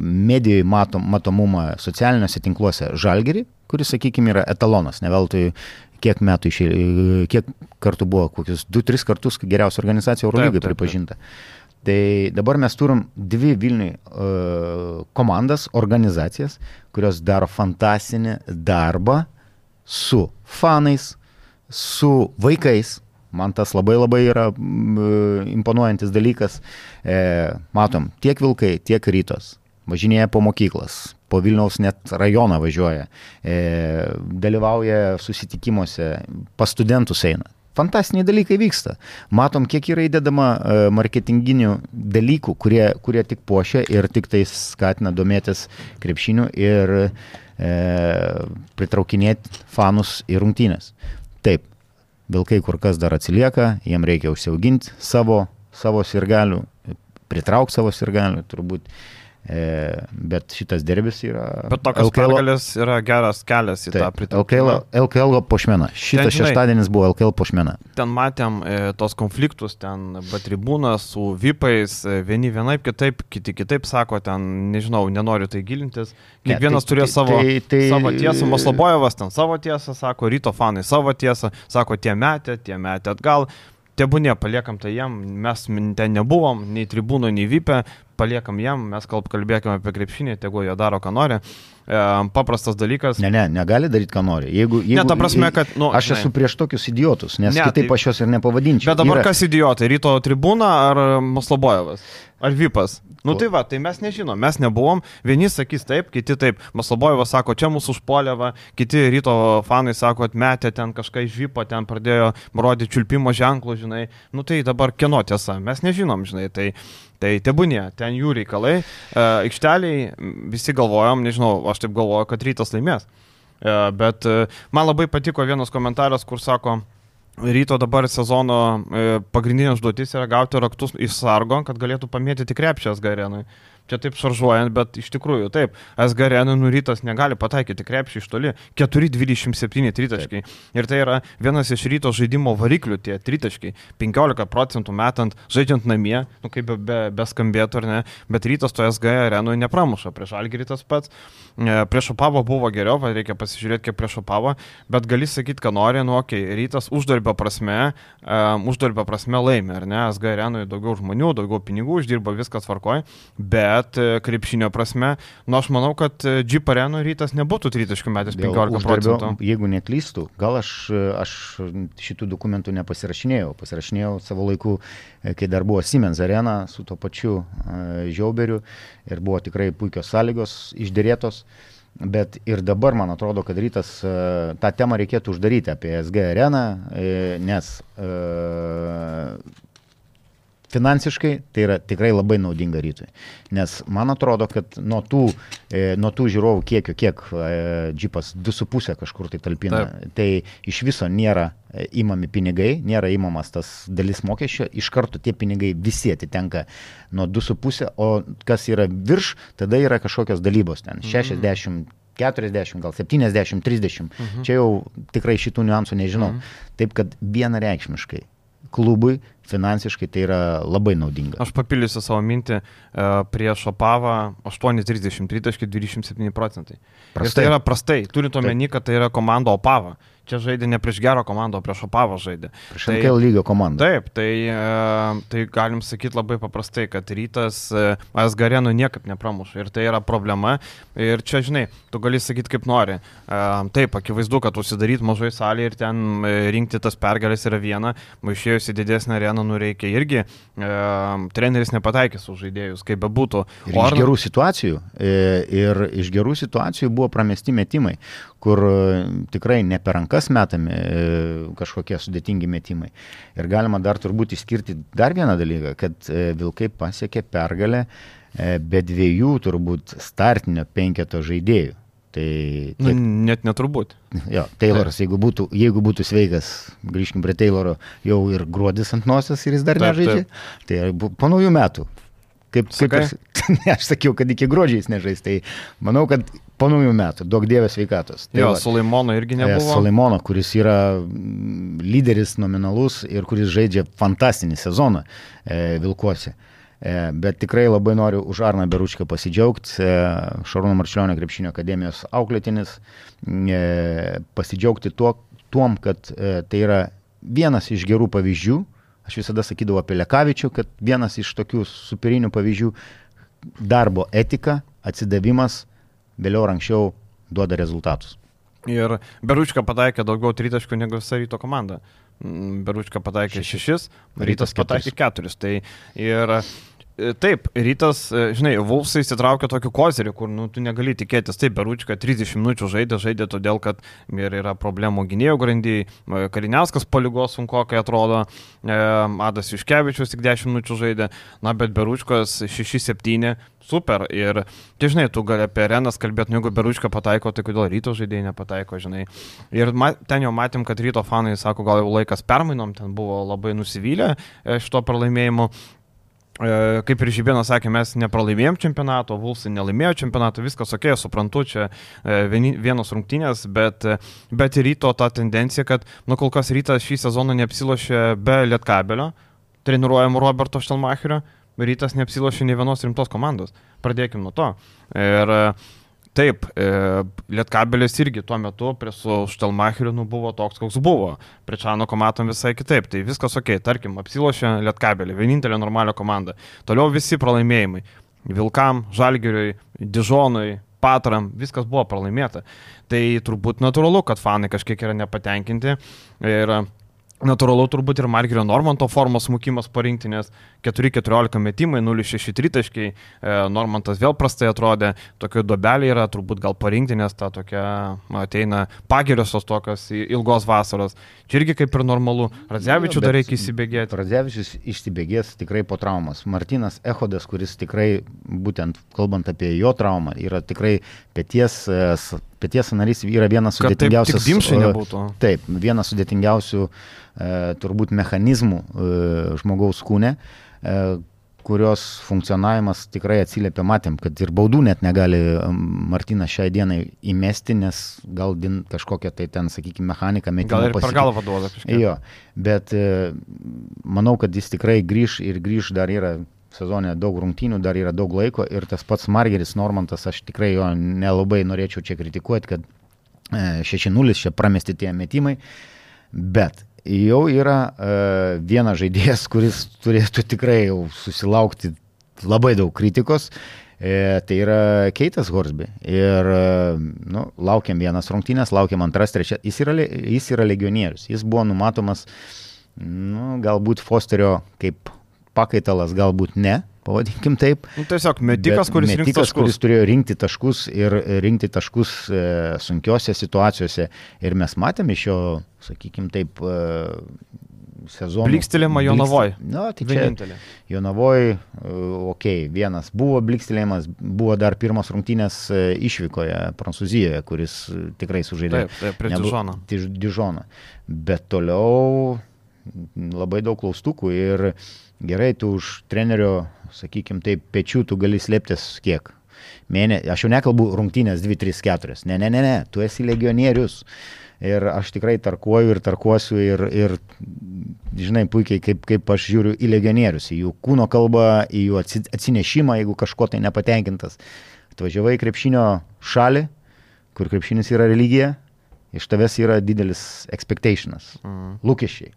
medijai matom, matomumą socialiniuose tinkluose. Žalgerį, kuris, sakykime, yra etalonas, ne veltui kiek metų išė, kiek kartų buvo, kokius 2-3 kartus geriausia organizacija Eurolygai pripažinta. Tai dabar mes turim dvi Vilniui uh, komandas, organizacijas, kurios daro fantastinį darbą su fanais, su vaikais. Man tas labai labai yra uh, imponuojantis dalykas. E, matom, tiek vilkai, tiek rytos važinėja po mokyklas, po Vilniaus net rajoną važiuoja, e, dalyvauja susitikimuose, pas studentus eina. Fantastiniai dalykai vyksta. Matom, kiek yra įdedama e, marketinginių dalykų, kurie, kurie tik puošia ir tik tai skatina domėtis krepšiniu ir e, pritraukinėti fanus į rungtynės. Taip, vilkai kur kas dar atsilieka, jiem reikia užsiauginti savo, savo sirgalių, pritraukti savo sirgalių, turbūt bet šitas derbis yra. Bet tokios LKL... pergalės yra geras kelias į taip, tą pritraukimą. LKL, LKL pošmena. Šitas ten, žinai, šeštadienis buvo LKL pošmena. Ten matėm e, tos konfliktus, ten batribūnas su VIPais, e, vieni vienaip kitaip, kiti kitaip sako, ten nežinau, nenoriu tai gilintis. Kiekvienas ne, tai, turėjo tai, savo, tai, tai, savo tiesą, Maslobojevas ten savo tiesą sako, ryto fanai savo tiesą, sako tie metė, tie metė atgal tebūnė, paliekam tai jam, mes ten nebuvom, nei tribūno, nei vypę, paliekam jam, mes kalbėkime apie krepšinį, tegu jie daro, ką nori. E, paprastas dalykas. Ne, ne, negali daryti, ką nori. Jeigu, jeigu, ne, ta prasme, kad... Nu, aš esu ne. prieš tokius idiotus, nes ne, kitaip tai, aš juos ir nepavadinčiau. Bet dabar yra... kas idiotai? Ryto tribūna ar Maslobojevas? Ar Vipas? Nu tai va, tai mes nežinom, mes nebuvom, vieni sakys taip, kiti taip. Maslobojevas sako, čia mūsų užpolėva, kiti ryto fanai sako, atmetė ten kažką iš Vipo, ten pradėjo rodyti čiulpimo ženklų, žinai. Nu tai dabar kieno tiesa, mes nežinom, žinai. Tai Tai tebūnė, ten jų reikalai. E, aikšteliai visi galvojom, nežinau, aš taip galvoju, kad rytas laimės. E, bet e, man labai patiko vienas komentaras, kur sako, Ryto dabar sezono pagrindinė užduotis yra gauti raktus iš sargo, kad galėtų pamėtyti krepšės garenui čia taip šaržuojant, bet iš tikrųjų taip, SG Renanų rytas negali pataikyti krepšį iš toli. 4,27 tritaškai. Ir tai yra vienas iš ryto žaidimo variklių tie tritaškai. 15 procentų metant, žaidžiant namie, nu kaip be, be, be skambėtų ar ne, bet rytas to SG Renui nepramuša. Prieš Algerį tas pats. E, prieš Opavo buvo geriau, reikia pasižiūrėti, kiek prieš Opavo, bet gali sakyti, ką nori, nu okay, rytas uždarbio prasme, um, uždarbio prasme laimė, ar ne, SG Renui daugiau žmonių, daugiau pinigų uždirba, viskas tvarkoja, bet bet e, krepšinio prasme, nu aš manau, kad e, Jeep Areno rytas nebūtų 30 metės 15 procentų. Jeigu neklystų, gal aš, e, aš šitų dokumentų nepasirašinėjau, pasirašinėjau savo laiku, kai dar buvo Siemens arena su to pačiu Žiauberiu ir buvo tikrai puikios sąlygos išdėrėtos. Bet ir dabar man atrodo, kad rytas tą temą reikėtų uždaryti apie SG areną, nes finansiškai tai yra tikrai labai naudinga rytui. Nes man atrodo, kad nuo tų, e, nuo tų žiūrovų kiekio, kiek e, džipas 2,5 kažkur tai talpina, Taip. tai iš viso nėra e, įmami pinigai, nėra įmamas tas dalis mokesčio, iš karto tie pinigai visi atitenka nuo 2,5, o kas yra virš, tada yra kažkokios dalybos ten mhm. 60. 40, gal 70, 30. Mhm. Čia jau tikrai šitų niuansų nežinau. Mhm. Taip kad vienareikšmiškai klubui finansiškai tai yra labai naudinga. Aš papildysiu savo mintį, e, prieš Opavą 8,33,27 procentai. Prastai. Ir tai yra prastai, turint omeny, kad tai yra komanda Opava čia žaidė ne prieš gerą komandą, o prieš Opavą žaidė. Prieš tai, LKL lygio komandą. Taip, tai, e, tai galim sakyti labai paprastai, kad rytas e, Asgarenų niekaip nepramuša ir tai yra problema. Ir čia, žinai, tu gali sakyti kaip nori. E, taip, akivaizdu, kad užsidaryti mažai salėje ir ten rinkti tas pergalės yra viena, o išėjus į didesnę areną, nu reikia irgi, treneris nepataikys už žaidėjus, kaip bebūtų. Ir iš gerų situacijų, ir iš gerų situacijų buvo pramesti metimai, kur tikrai ne per rankas rankas metami e, kažkokie sudėtingi metimai. Ir galima dar turbūt išskirti dar vieną dalyką, kad e, Vilkai pasiekė pergalę e, be dviejų turbūt startinio penketo žaidėjų. Tai tiek... nu, net neturbūt. Jo, Tayloras, jeigu būtų, jeigu būtų sveikas, grįžkim prie Tayloro, jau ir gruodis ant nosios ir jis dar taip, nežaidžia. Taip. Tai po naujų metų. Kaip, kaip aš, ne, aš sakiau, kad iki gruodžiais nežais. Tai manau, kad po naujų metų, daug dievės sveikatos. Tai jo, va, Sulaimono irgi e, nebuvo. Sulaimono, kuris yra mm, lyderis nominalus ir kuris žaidžia fantastinį sezoną e, Vilkuose. E, bet tikrai labai noriu už Arną Beručką pasidžiaugti, e, Šarūno Marčiulionio krepšinio akademijos auklėtinis, e, pasidžiaugti tuo, tuom, kad e, tai yra vienas iš gerų pavyzdžių. Aš visada sakydavau apie Lekavičių, kad vienas iš tokių superinių pavyzdžių - darbo etika, atsidavimas, vėliau ar anksčiau duoda rezultatus. Ir Beručka pataikė daugiau tritaškų negu visa ryto komanda. Mm, Beručka pataikė šešis, rytas pataikė keturis. Tai ir taip, rytas, e, žinai, Vulfsai įsitraukė tokį kozerį, kur nu, tu negali tikėtis. Taip, Beručka 30 minučių žaidė, žaidė todėl, kad ir yra problemų gynėjo grandyje, Kariniauskas palygos sunku, kai atrodo, e, Adas Iškevičius tik 10 minučių žaidė, na, bet Beručkas 6-7, super. Ir, tai žinai, tu gali apie arenas kalbėti, nu, jeigu Beručka pataiko, tai kodėl ryto žaidėjai nepataiko, žinai. Ir ten jau matėm, kad ryto fanai sako, gal jau laikas permainom, ten buvo labai nusivylę šito pralaimėjimu. E, kaip ir Žibėnas sakė, mes nepralaimėjom čempionato, Vulsai nelaimėjo čempionato, viskas ok, suprantu, čia e, vienos rungtynės, bet, bet ryto ta tendencija, kad, nu kol kas rytas šį sezoną neapsilošė be Lietkabelio, treniruojam Roberto Štelmacherio, rytas neapsilošė ne vienos rimtos komandos. Pradėkim nuo to. Ir Taip, e, Lietkabelis irgi tuo metu prie su Štelmacheriu nu, buvo toks, koks buvo. Prie Čanoko matom visai kitaip. Tai viskas ok, tarkim, apsilošė Lietkabelį, vienintelė normalio komanda. Toliau visi pralaimėjimai. Vilkam, Žalgiriui, Dižonui, Patram, viskas buvo pralaimėta. Tai turbūt natūralu, kad fanai kažkiek yra nepatenkinti. Ir Natūralu turbūt ir Margerio Normanto formos smukimas parinkti, nes 4-14 metimai, 0-6 tritaškiai, e, Normantas vėl prastai atrodė, tokio dobelė yra turbūt gal parinkti, nes ta tokia ateina pagiriosios tokios ilgos vasaros. Čia irgi kaip ir normalu. Radzevičių dar reikia įsibėgėti. Radzevičius išsibėgės tikrai po traumas. Martinas Ehodas, kuris tikrai, būtent kalbant apie jo traumą, yra tikrai pėties Pėties narys yra vienas sudėtingiausių. Taip, taip, vienas sudėtingiausių E, turbūt mechanizmų e, žmogaus kūne, e, kurios funkcionavimas tikrai atsiliepia, matėm, kad ir baudų net negali Martinas šiai dienai įmesti, nes gal din, kažkokia tai ten, sakykime, mechanika metimo. Gal ir per galvą duoda kažkiek. Jo, bet manau, kad jis tikrai grįž ir grįž dar yra sezone daug rungtynių, dar yra daug laiko ir tas pats Margeris Normantas, aš tikrai jo nelabai norėčiau čia kritikuoti, kad 6-0 čia pramesti tie metimai, bet jau yra uh, vienas žaidėjas, kuris turėtų tikrai jau susilaukti labai daug kritikos. E, tai yra Keitas Horsby. Ir e, nu, laukiam vienas rungtynės, laukiam antras, trečias. Jis yra, jis yra legionierius. Jis buvo numatomas, nu, galbūt Fosterio kaip pakaitalas, galbūt ne, pavadinkim taip. Nu, tiesiog metikas, kuris, metikas kuris turėjo rinkti taškus ir rinkti taškus e, sunkiose situacijose. Ir mes matėme iš jo, sakykim taip, e, sezoną. Blikstelėjimą Jonavoj. Na, tai čia Jonavoj, e, ok, vienas buvo blikstelėjimas, buvo dar pirmas rungtynės e, išvykoje Prancūzijoje, kuris tikrai sužaidė. Taip, taip prie Dižono. Dižono. Bet toliau labai daug klaustukų ir gerai, tu už trenerio sakykime taip, pečių tu gali slėptis kiek? Mėne, aš jau nekalbu rungtynės 2, 3, 4. Ne, ne, ne, ne, tu esi legionierius. Ir aš tikrai tarkuoju ir tarkuosiu ir, ir žinai puikiai, kaip, kaip aš žiūriu į legionierius, į jų kūno kalbą, į jų atsinešimą, jeigu kažko tai nepatenkintas. Atvažiavai į krepšinio šalį, kur krepšinis yra religija, iš tavęs yra didelis expectations, mm. lūkesčiai.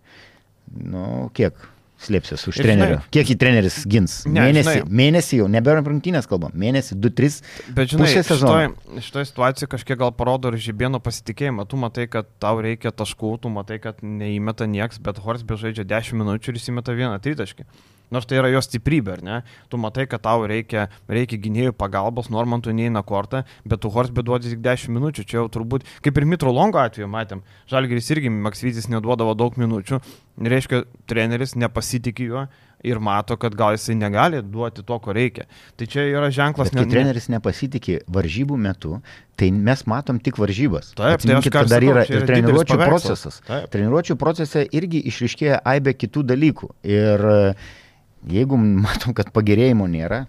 Nu, kiek? Slėpsis už trenerio. Kiek į treneris gins? Ne, mėnesį, žinai, mėnesį jau, nebėra rungtynės kalbam, mėnesį, 2-3. Bet žinai, šitoje šitoj situacijoje kažkiek gal parodo ir žibėno pasitikėjimą. Tu matai, kad tau reikia taškų, tu matai, kad neįmeta nieks, bet Horsbė žaidžia 10 minučių ir įsimeta vieną tritaškį. Nors tai yra jos stiprybė, ar ne? Tu matai, kad tau reikia, reikia gynėjų pagalbos, Normantui neina kortą, bet tu Horsbė duodi tik 10 minučių. Čia jau turbūt, kaip ir Mitro Longo atveju matėm, Žalgeris irgi Maksvytis neduodavo daug minučių, reiškia, treneris nepasitikė juo ir mato, kad gal jisai negali duoti to, ko reikia. Tai čia yra ženklas, kad ne... treneris nepasitikė varžybų metu, tai mes matom tik varžybas. Taip, tai aš dar yra ir treniruočio procesas. Taip. Treniruočio procese irgi išriškėja aibė kitų dalykų. Ir uh, Jeigu matom, kad pagerėjimo nėra,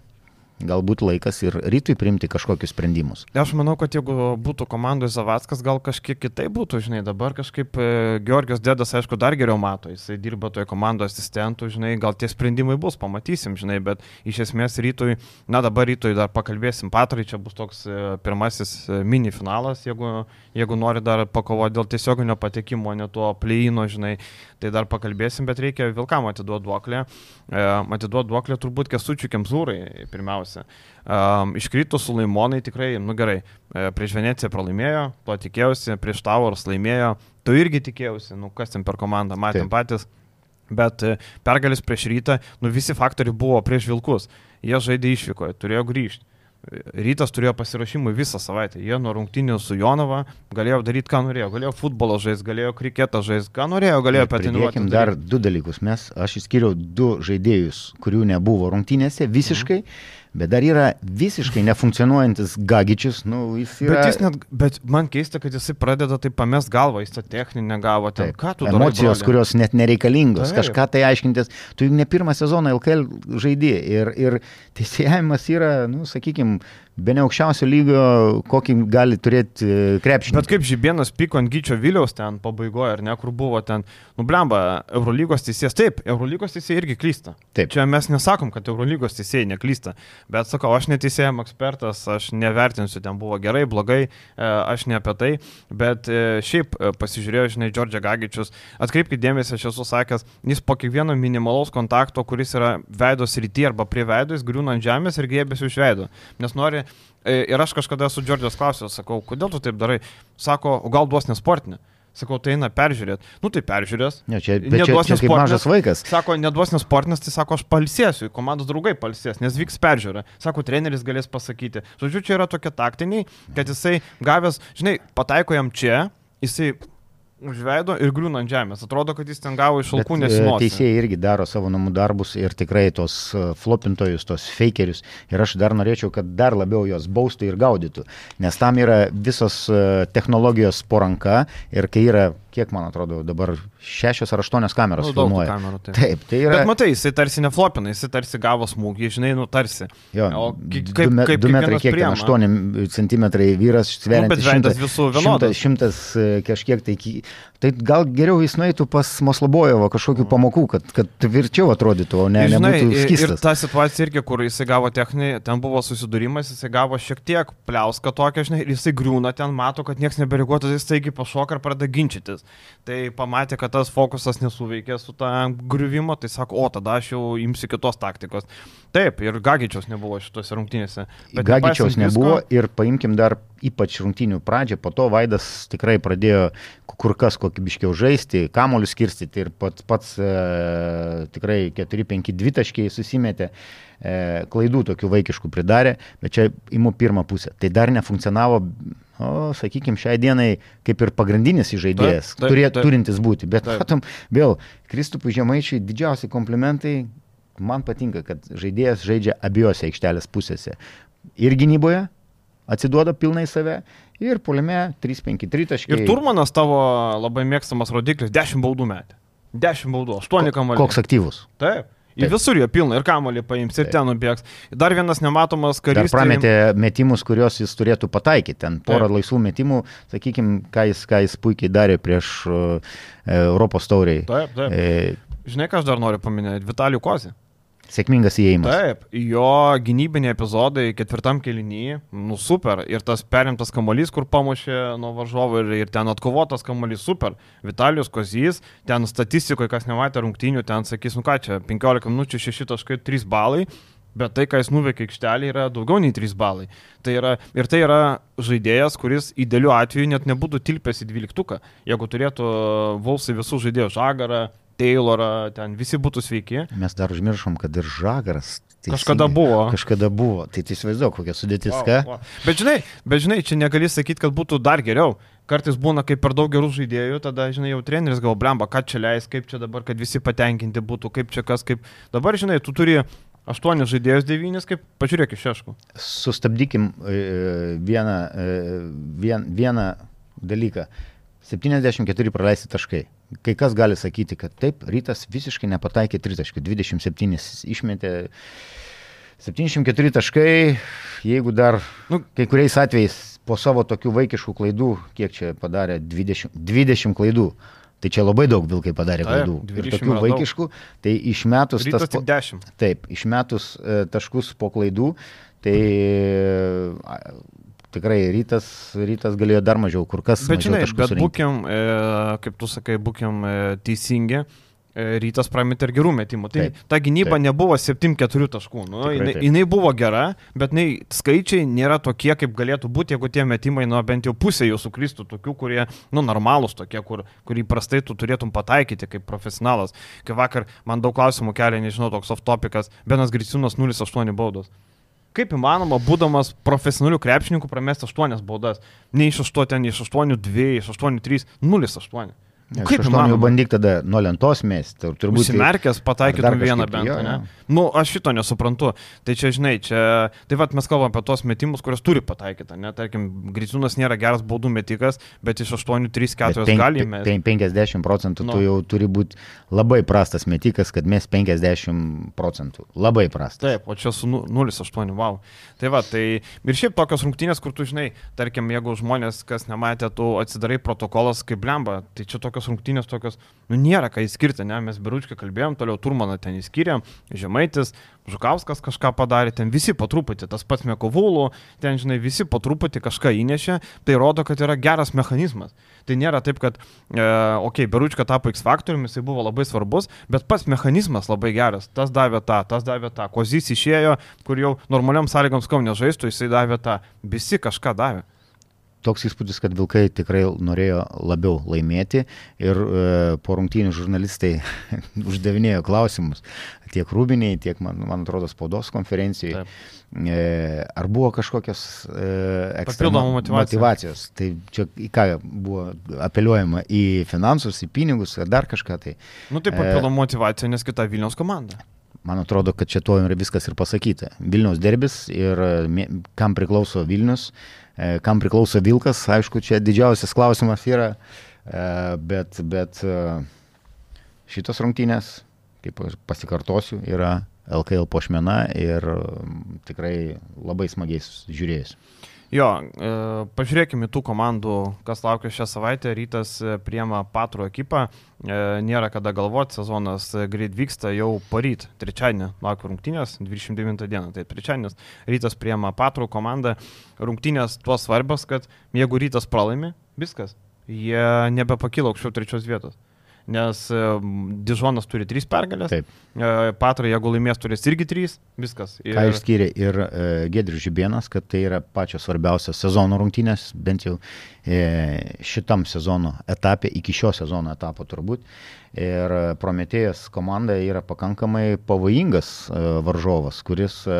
galbūt laikas ir rytui priimti kažkokius sprendimus. Aš manau, kad jeigu būtų komandoje Zavackas, gal kažkiek kitai būtų, žinai, dabar kažkaip e, Georgijos Dėdas, aišku, dar geriau mato, jisai dirba toje komandoje asistentų, žinai, gal tie sprendimai bus, pamatysim, žinai, bet iš esmės rytui, na dabar rytui dar pakalbėsim, Patrai čia bus toks e, pirmasis e, mini finalas, jeigu, jeigu nori dar pakovoti dėl tiesioginio patekimo, ne tuo pleino, žinai, tai dar pakalbėsim, bet reikia Vilkam atiduoti duoklę. E, atiduoti duoklę turbūt Kesučių Kemzūrai pirmiausia. E, iškrito su Laimonai tikrai, nu gerai, e, prieš Veneciją pralaimėjo, to tikėjausi, prieš Towers laimėjo, to irgi tikėjausi, nu kas ten per komandą, matėm Taip. patys. Bet pergalis prieš rytą, nu visi faktoriai buvo prieš Vilkus. Jie žaidė išvykoje, turėjo grįžti. Rytas turėjo pasirašymų visą savaitę. Jie nuo rungtynių su Jonava galėjo daryti, ką norėjo. Galėjo futbolo žaisti, galėjo kriketą žaisti, ką norėjo, galėjo patinuoti. Dar du dalykus. Mes, aš išskiriau du žaidėjus, kurių nebuvo rungtynėse visiškai. Mhm Bet dar yra visiškai nefunkcionuojantis Gagičius, nu, jis yra... Bet, jis net, bet man keista, kad jisai pradeda taip pamest galvą, jis tą techninę gavo. Ten, taip, ką tu darai? Emocijos, darai, kurios net nereikalingos, taip. kažką tai aiškintis. Tu juk ne pirmą sezoną LKL žaidži ir, ir teisėjimas yra, nu, sakykime, be ne aukščiausio lygio, kokį gali turėti e, krepšinį. Bet kaip Žibienas pyko ant Gyčio Viliaus ten pabaigoje, ar ne, kur buvo ten, nublemba, Eurolygos teisėjas, taip, Eurolygos teisėjai irgi klysta. Taip. Čia mes nesakom, kad Eurolygos teisėjai neklysta, bet sakau, aš neteisėjam ekspertas, aš nevertinsiu, ten buvo gerai, blogai, e, aš ne apie tai, bet e, šiaip pasižiūrėjau, žinai, Džordžia Gagičius, atkreipkite dėmesį, aš esu sakęs, jis po kiekvieno minimalaus kontakto, kuris yra veidos rytyje arba prie veidos, griūna ant žemės ir gėbėsi iš veido, nes nori E, ir aš kažkada su Džordžijos klausiau, sakau, kodėl tu taip darai? Sako, o gal duos nesportinį? Sakau, tai eina peržiūrėti. Nu tai peržiūrės. Ne, čia, neduos čia, čia kaip mažas vaikas. Sako, neduos nesportinis, tai sako, aš palsėsiu, komandos draugai palsės, nes vyks peržiūra. Sako, treneris galės pasakyti. Žodžiu, čia yra tokie taktiniai, kad jisai gavęs, žinai, pataiko jam čia, jisai užveido ir griūna ant žemės. Atrodo, kad jis ten gavo iš alkų e, nesinori. Teisėjai irgi daro savo namų darbus ir tikrai tos e, flopintojus, tos fakerius. Ir aš dar norėčiau, kad dar labiau juos baustų ir gaudytų. Nes tam yra visos e, technologijos poranka ir kai yra kiek man atrodo dabar šešios ar aštuonios kameros nu, filmuoja. Kamerų, taip. taip, tai yra. Bet matai, jisai tarsi neflopina, jisai tarsi gavo smūgį, žinai, nu tarsi. Jo, o kaip, kaip, kaip 2 metrai, kiek ten 8 cm vyras, sveriantis nu, šimtas, visų vienodas. Šimtas, šimtas kažkiek tai, tai gal geriau jis nueitų pas Moslabojevą kažkokių pamokų, kad, kad tvirčiau atrodytų, o ne, žinai, nebūtų skistas. Ir ta situacija irgi, kur jisai gavo techninį, ten buvo susidūrimas, jisai gavo šiek tiek pliauską tokią, žinai, ir jisai griūna ten, mato, kad niekas nebereaguotas, jis taigi pašoka ir pradeda ginčytis. Tai pamatė, kad tas fokusas nesuveikė su tą griuvimo, tai sako, o tada aš jau imsiu kitos taktikos. Taip, ir Gagičiaus nebuvo šitose rungtynėse. Gagičiaus nebuvo visko... ir paimkim dar ypač rungtynių pradžią, po to Vaidas tikrai pradėjo kur kas kokybiškiau žaisti, kamolius skirstyti ir pats, pats e, tikrai 4-5-2 taškiai susimetė. E, klaidų tokių vaikiškų pridarė, bet čia imu pirmą pusę. Tai dar nefunkcionavo o, sakykime, šiai dienai kaip ir pagrindinis žaidėjas, turintis būti. Bet, taip. matom, vėl, Kristupui Žemaičiai didžiausi komplimentai, man patinka, kad žaidėjas žaidžia abiejose aikštelės pusėse. Ir gynyboje atsiduoda pilnai save, ir poliame 3-5-3 taškai. Ir Turmanas tavo labai mėgstamas rodiklis 10 baudų metė. 10 baudų, 8 kamuolių. Koks aktyvus. Taip. Į visur jo pilna ir kamolį paims ir Taip. ten nubėgs. Dar vienas nematomas karys. Prametė tai... metimus, kuriuos jis turėtų pataikyti. Ten porą Taip. laisvų metimų, sakykime, ką jis, ką jis puikiai darė prieš uh, Europos tauriai. Taip, taip. E... Žinai, ką aš dar noriu paminėti? Vitalijų Kozį. Sėkmingas įėjimas. Taip, jo gynybiniai epizodai ketvirtam kelinyje, nu super. Ir tas perimtas kamuolys, kur pamušė nuo varžovo ir, ir ten atkovotas kamuolys, super. Vitalijus Kozys, ten statistikoje, kas nematė rungtynių, ten sakys, nu ką čia, 15 minučių 6.3 balai. Bet tai, ką jis nuveikė aikštelį, yra daugiau nei 3 balai. Tai yra, ir tai yra žaidėjas, kuris idealiu atveju net nebūtų tilpęs į 12. Jeigu turėtų Volsai visų žaidėjų žagarą, Taylorą, ten visi būtų sveiki. Mes dar užmiršom, kad ir Žagaras. Teisingai, kažkada buvo. Kažkada buvo. Tai tai įsivaizduoju, kokia sudėtis. Wow, wow. Bet žinai, bet žinai, čia negali sakyti, kad būtų dar geriau. Kartais būna, kai per daug gerų žaidėjų, tada, žinai, jau treneris gal blemba, ką čia leis, kaip čia dabar, kad visi patenkinti būtų, kaip čia kas, kaip. Dabar, žinai, tu turi aštuonis žaidėjus, devynis, kaip pažiūrėk iš šeškų. Sustabdykim e, vieną, e, vien, vieną dalyką. 74 praleisti taškai. Kai kas gali sakyti, kad taip, rytas visiškai nepataikė 30, 27 išmetė. 74 taškai, jeigu dar nu, kai kuriais atvejais po savo tokių vaikiškų klaidų, kiek čia padarė 20, 20 klaidų. Tai čia labai daug vilkai padarė klaidų. Ir 20 tokių vaikiškų, tai išmetus tas... 10. Taip, išmetus e, taškus po klaidų, tai tikrai rytas, rytas galėjo dar mažiau, kur kas. Bet žinai, bet būkim, e, kaip tu sakai, būkim e, teisingi. E, Rytas prametė ir gerų metimų. Tai Taip, ta gynyba taip. nebuvo 7-4 taškų. Nu, Tikrai jinai, jinai buvo gera, bet jinai, skaičiai nėra tokie, kaip galėtų būti, jeigu tie metimai, nu, bent jau pusė jų sukristų, tokių, kurie, nu, normalūs tokie, kur, kur įprastai tu turėtum pataikyti kaip profesionalas. Kai vakar man daug klausimų kelia, nežinau, toks off topicas, Benas Griciūnas 0,8 baudos. Kaip įmanoma, būdamas profesionaliu krepšininku, pramesti 8 baudas. Ne iš 8, ten iš 8, 2, iš 8, 3, 0,8. Ne, Kaip aštuonių jau įmanoma? bandyk tada nuo lentos mėsti. Turbūt Užsimerkęs ar pataikytum vieną bent, jo, ne? jo. Nu, aš šito nesuprantu. Tai čia, žinai, čia, tai vad mes kalbam apie tos metimus, kuriuos turi pataikyti, ne? Tarkim, Griciūnas nėra geras baudų metikas, bet iš 8, 3, 4 Bet pen- galime. pen- 50 procentų Nu. tu jau turi būti labai prastas metikas, kad mes 50 procentų. Labai prastas. Taip, o čia su nu- 0,8, wow. Tai va, tai ir šiaip tokios rungtynės, kur tu žinai, tarkim, jeigu žmonės, kas nematė, tu atsidarai protokolas kaip blemba, tai čia tokios rungtynės tokios, nu nėra ką įskirti, ne, mes biručkai kalbėjom, toliau Turmaną ten įskyrėm, Žemaitis, Žukauskas kažką padarė, ten visi po truputį, tas pats Mekovulų, ten, žinai, visi po truputį kažką įnešė, tai rodo, kad yra geras mechanizmas. Tai nėra taip, kad, e, okei, okay, Beručka tapo X faktoriumi, jisai buvo labai svarbus, bet pats mechanizmas labai geras. Tas davė tą, tas davė tą. Kozys išėjo, kur jau normaliam sąlygoms kom nežaistų, jisai davė tą. Visi kažką davė. Toks įspūdis, kad Vilkai tikrai norėjo labiau laimėti ir e, po rungtynių žurnalistai uždavinėjo klausimus tiek Rūbiniai, tiek, man, man atrodo, spaudos konferencijoje. Taip. E, ar buvo kažkokios e, Papildomų motyvacijų. motyvacijos? Tai čia į ką buvo apeliuojama? Į finansus, į pinigus, ar dar kažką tai? Nu tai E. papildoma motivacija, nes kita Vilniaus komanda. Man atrodo, kad čia tuo yra viskas ir pasakyta. Vilniaus derbis ir e, kam priklauso Vilnius, e, kam priklauso Vilkas, aišku, čia didžiausias klausimas yra, e, bet, bet e, šitos rungtynės, kaip pasikartosiu, yra LKL pošmena ir tikrai labai smagiai žiūrėjus. Jo, e, pažiūrėkime tų komandų, kas laukia šią savaitę. Rytas e, priema Patro ekipą, e, nėra kada galvoti, sezonas e, greit vyksta jau paryt, trečiadienį laukia rungtynės, 29 dieną, tai trečiadienis. Rytas priema Patro komandą, rungtynės tuo svarbios, kad jeigu Rytas pralaimi, viskas, jie nebepakilo aukščiau trečios vietos. Nes e, Dižonas turi trys pergalės, Taip. e, Patro, jeigu laimės, turės irgi trys, viskas. Ir... Ką išskyrė ir e, Gedrius Žibienas, kad tai yra pačios svarbiausios sezono rungtynės, bent jau e, šitam sezono etapė, iki šio sezono etapo turbūt. Ir e, Prometėjas komanda yra pakankamai pavojingas e, varžovas, kuris e,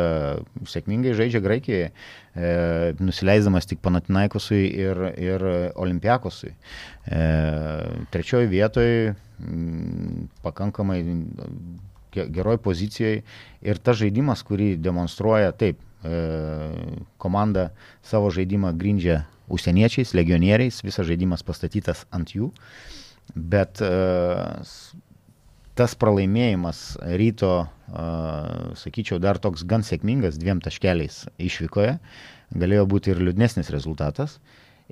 sėkmingai žaidžia Graikijoje, nusileisdamas tik Panatinaikosui ir, ir Olimpiakosui. Trečioji vietoje pakankamai ge- geroj pozicijoje ir tas žaidimas, kurį demonstruoja taip, komanda savo žaidimą grindžia užsieniečiais, legionieriais, visas žaidimas pastatytas ant jų, e, s- tas pralaimėjimas ryto, e, sakyčiau, dar toks gan sėkmingas dviem taškeliais išvykoje, galėjo būti ir liūdnesnis rezultatas.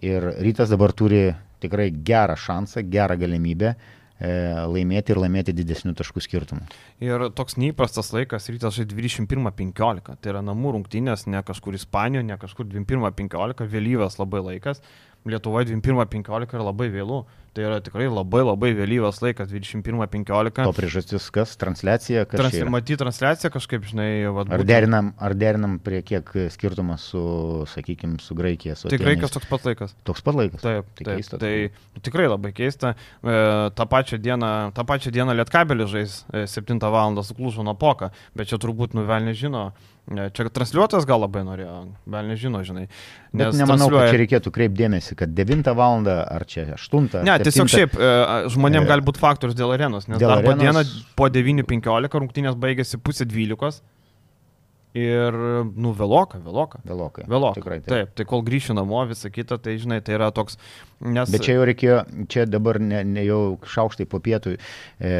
Ir rytas dabar turi tikrai gerą šansą, gerą galimybę e, laimėti ir laimėti didesnių taškų skirtumų. Ir toks neįprastas laikas, rytas žaidžia 21.15, tai yra namų rungtynės, ne kažkur Ispanijoje, ne kažkur 21.15, vėlyvas labai laikas. Lietuvoje 21.15 yra labai vėlų, tai yra tikrai labai labai vėlyvas laikas, 21.15. To priežastis kas? Transliacija? Kas Trans? Matyti transliaciją kažkaip, žinai, vat, Ar derinam, ar derinam prie kiek skirtumas su, sakykime, su Graikija? Su Tikrai Atėnais? kas toks pat laikas. Toks pat laikas. Taip, Tai taip, keista, tai nu, tikrai labai keista. E, tą pačią dieną, tą pačią dieną Lietkabelį žais e, 7 val. su Klužo Napoka, bet čia turbūt nuvelnė žino. E, Čia transliuotojas gal labai norėjo, gal nežino, žinai. Bet nemanau, kad čia reikėtų kreipdėmėsi, kad 9 val. ar čia 8. Ne, tiesiog šiaip e, žmonėm E, gali būti faktorius dėl arenos, nes dėl darbo arenos- dieną po 9.15 rungtynės baigėsi pusė 12 ir, nu, vėloka, vėloka. Vėlokai. Vėloka. Tikrai taip. taip, tai kol grįšiu namo, visa kita, tai žinai, tai yra toks, nes... Bet čia jau reikėjo, čia dabar ne, ne jau šaukštai po pietų, e,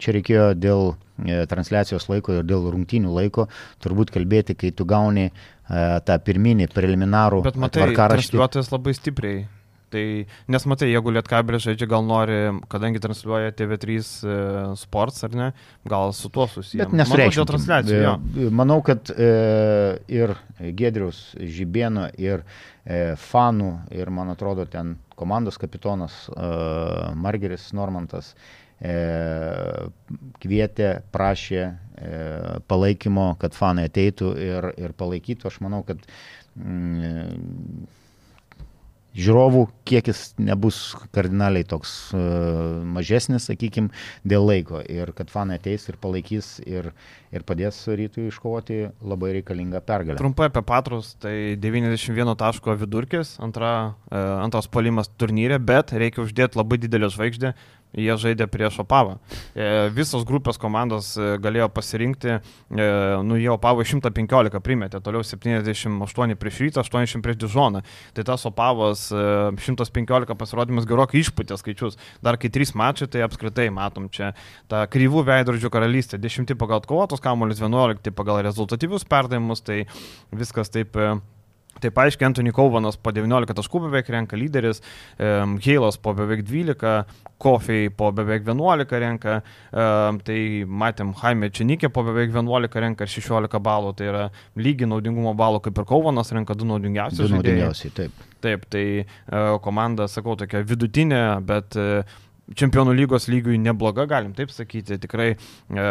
čia reikėjo dėl transliacijos laiko ir dėl rungtynių laiko, turbūt kalbėti, kai tu gauni tą pirminį preliminarų Bet matai, labai stipriai Tai, nes matai, jeigu Lietkabelis žaidžia, gal nori, kadangi transliuoja TV3 e, sports, ar ne, gal su tuo susiję. Bet nesureikščiau transliacijų. E, manau, kad e, ir Gedrius Žibėno, ir e, fanų, ir man atrodo, ten komandos kapitonas e, Margeris Normantas e, kvietė, prašė e, palaikymo, kad fanai ateitų ir, ir palaikytų. Aš manau, kad mm, žiūrovų kiekis nebus kardinaliai toks uh, mažesnis, sakykime, dėl laiko ir kad fanai ateis ir palaikys ir, ir padės rytui iškovoti labai reikalingą pergalę. Trumpai apie Patrus, tai 91 taško vidurkis, antra, uh, antras polimas turnyrė, bet reikia uždėti labai didelę žvaigždę, Jie žaidė prieš Opavą. E, visos grupės komandos e, galėjo pasirinkti, e, nu jie Opavo 115 primetė, toliau 78 prieš Rytą, 80 prieš Dižoną. Tai tas Opavas 115 pasirodymas gerokai išputė skaičius. Dar kai 3 mačiai, tai apskritai matom čia tą kryvų veidrodžių karalystę. 10 pagal kovotus kamuolius, 11 pagal rezultatyvius perdavimus, tai viskas taip Taip aiškiai, Antony Kauvanas po 19 taškų beveik renka lyderis, um, Heilas po beveik 12, Kofiai po beveik 11 renka, um, tai matėm Jaime Činikė po beveik 11 renka ir 16 balų, tai yra lygi naudingumo balų kaip ir Kauvanas renka du naudingiausius. Du naudingiausiai, taip. Taip, tai uh, komanda, sakau, tokia vidutinė, bet uh, čempionų lygos lygiui nebloga, galim taip sakyti. Tikrai, e,